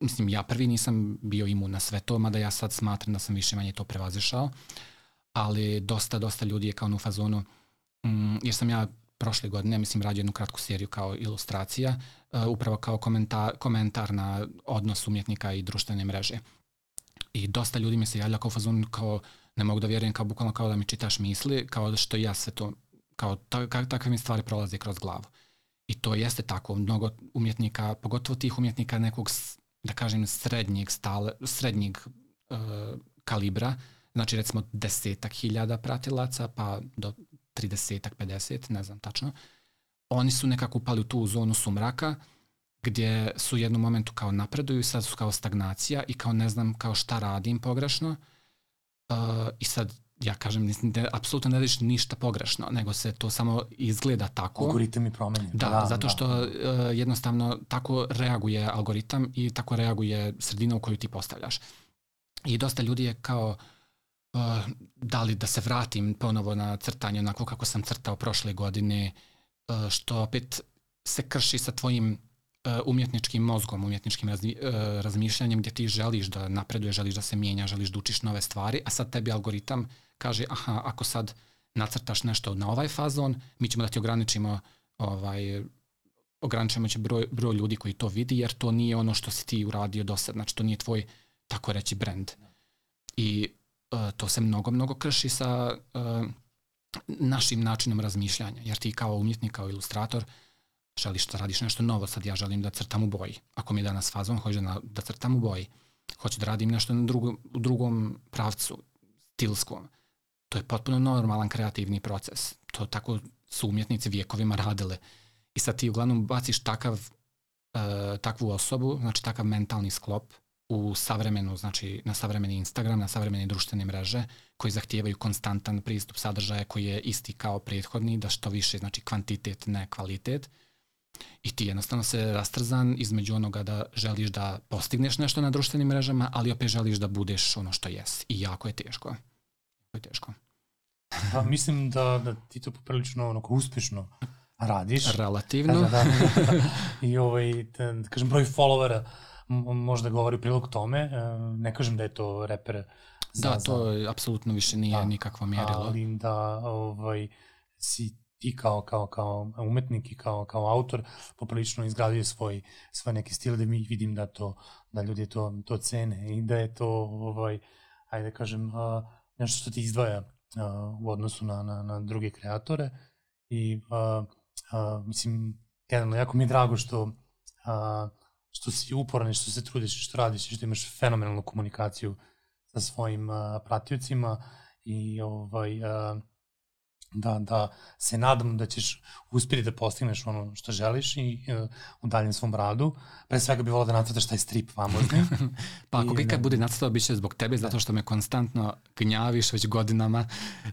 B: Mislim, ja prvi nisam bio imun na sve to, mada ja sad smatram da sam više manje to prevazišao, ali dosta, dosta ljudi je kao u fazonu, mm, jer sam ja prošle godine, mislim, radio jednu kratku seriju kao ilustracija, uh, upravo kao komentar, komentar na odnos umjetnika i društvene mreže. I dosta ljudi mi se javlja kao fazon, kao ne mogu da vjerujem, kao bukvalno kao da mi čitaš misli, kao što ja sve to, kao ta, takve mi stvari prolaze kroz glavu. I to jeste tako, mnogo umjetnika, pogotovo tih umjetnika nekog, da kažem, srednjeg, stale, srednjeg uh, kalibra, znači recimo desetak hiljada pratilaca pa do 30 50, ne znam tačno, oni su nekako upali u tu zonu sumraka gdje su u jednom momentu kao napreduju i sad su kao stagnacija i kao ne znam kao šta radim pogrešno uh, i sad ja kažem, ne, apsolutno ne radiš ništa pogrešno, nego se to samo izgleda tako.
A: Algoritam je promenjen.
B: Da, da, zato da. što da. Uh, jednostavno tako reaguje algoritam i tako reaguje sredina u koju ti postavljaš. I dosta ljudi je kao, uh, da li da se vratim ponovo na crtanje onako kako sam crtao prošle godine, uh, što opet se krši sa tvojim umjetničkim mozgom, umjetničkim razmi, uh, razmišljanjem gdje ti želiš da napreduješ, želiš da se mijenja, želiš da učiš nove stvari, a sad tebi algoritam kaže, aha, ako sad nacrtaš nešto na ovaj fazon, mi ćemo da ti ograničimo ovaj, ograničimo će broj, broj ljudi koji to vidi, jer to nije ono što si ti uradio do sad, znači to nije tvoj, tako reći, brand. I uh, to se mnogo, mnogo krši sa uh, našim načinom razmišljanja, jer ti kao umjetnik, kao ilustrator, želiš da radiš nešto novo, sad ja želim da crtam u boji. Ako mi je danas fazon, hoću da, da crtam u boji. Hoću da radim nešto na drugo, u drugom pravcu, stilskom. To je potpuno normalan kreativni proces. To tako su umjetnici vjekovima radile. I sad ti uglavnom baciš takav, uh, takvu osobu, znači takav mentalni sklop u savremenu, znači na savremeni Instagram, na savremene društvene mreže koji zahtijevaju konstantan pristup sadržaja koji je isti kao prethodni, da što više znači kvantitet, ne kvalitet. I ti jednostavno se rastrzan između onoga da želiš da postigneš nešto na društvenim mrežama, ali opet želiš da budeš ono što jes. I jako je teško. Jako je teško.
A: Pa mislim da, da ti to poprilično onako uspješno radiš.
B: Relativno.
A: Da, da, da. I ovaj, da, da kažem, broj followera možda govori u prilog tome. E, ne kažem da je to reper
B: za... Da, to je, apsolutno više nije da, nikakvo mjerilo.
A: Ali da ovaj, si ti kao, kao, kao umetnik i kao, kao autor poprilično izgradio svoj, svoj neki stil da mi vidim da to da ljudi to, to cene i da je to ovaj, ajde kažem nešto što ti izdvaja u odnosu na, na, na druge kreatore i uh, uh, mislim generalno jako mi je drago što uh, što si uporan i što se trudiš i što radiš i što imaš fenomenalnu komunikaciju sa svojim uh, pratiocima i ovaj uh, da, da se nadam da ćeš uspjeti da postigneš ono što želiš i uh, u daljem svom radu. Pre svega bih volao da nacrtaš taj strip famozni.
B: pa ako ga ikad bude nacrtao, bit će zbog tebe, zato što me konstantno gnjaviš već godinama,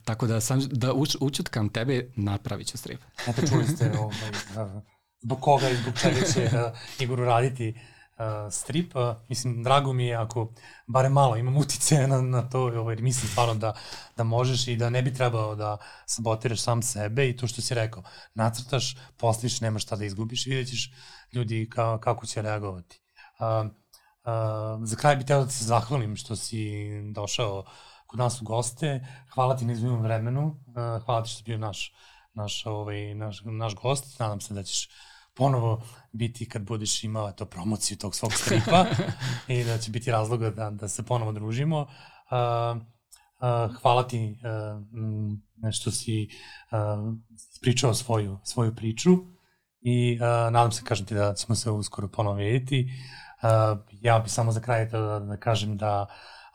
B: tako da sam da uč, učutkam tebe, napravit ću strip.
A: Eto, čuli ste ovaj, uh, zbog koga i zbog čega će uh, Igor uraditi uh, uh, strip. Uh, mislim, drago mi je ako bare malo imam utice na, na to, ovaj, mislim stvarno da, da možeš i da ne bi trebao da sabotiraš sam sebe i to što si rekao, nacrtaš, postaviš, nemaš šta da izgubiš i vidjet ćeš ljudi ka, kako će reagovati. Uh, uh, za kraj bih teo da se zahvalim što si došao kod nas u goste. Hvala ti na izvijem vremenu. Uh, hvala ti što si bio naš, naš, ovaj, naš, naš gost. Nadam se da ćeš ponovo biti kad budeš imao to promociju tog svog stripa i da će biti razloga da, da se ponovo družimo. Uh, uh, hvala ti uh, što si uh, ispričao svoju, svoju priču i uh, nadam se, kažem ti, da ćemo se uskoro ponovo vidjeti. Uh, ja bih samo za kraj da, da kažem da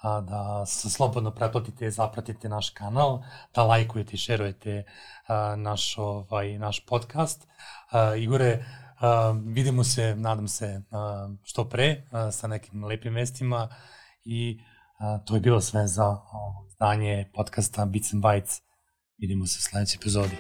A: a, da se slobodno pretplatite, zapratite naš kanal, da lajkujete i šerujete a, naš, ovaj, naš podcast. A, Igore, a, vidimo se, nadam se, a, što pre a, sa nekim lepim vestima i a, to je bilo sve za ovo izdanje podcasta Bits and Bytes. Vidimo se u sledećoj epizodi.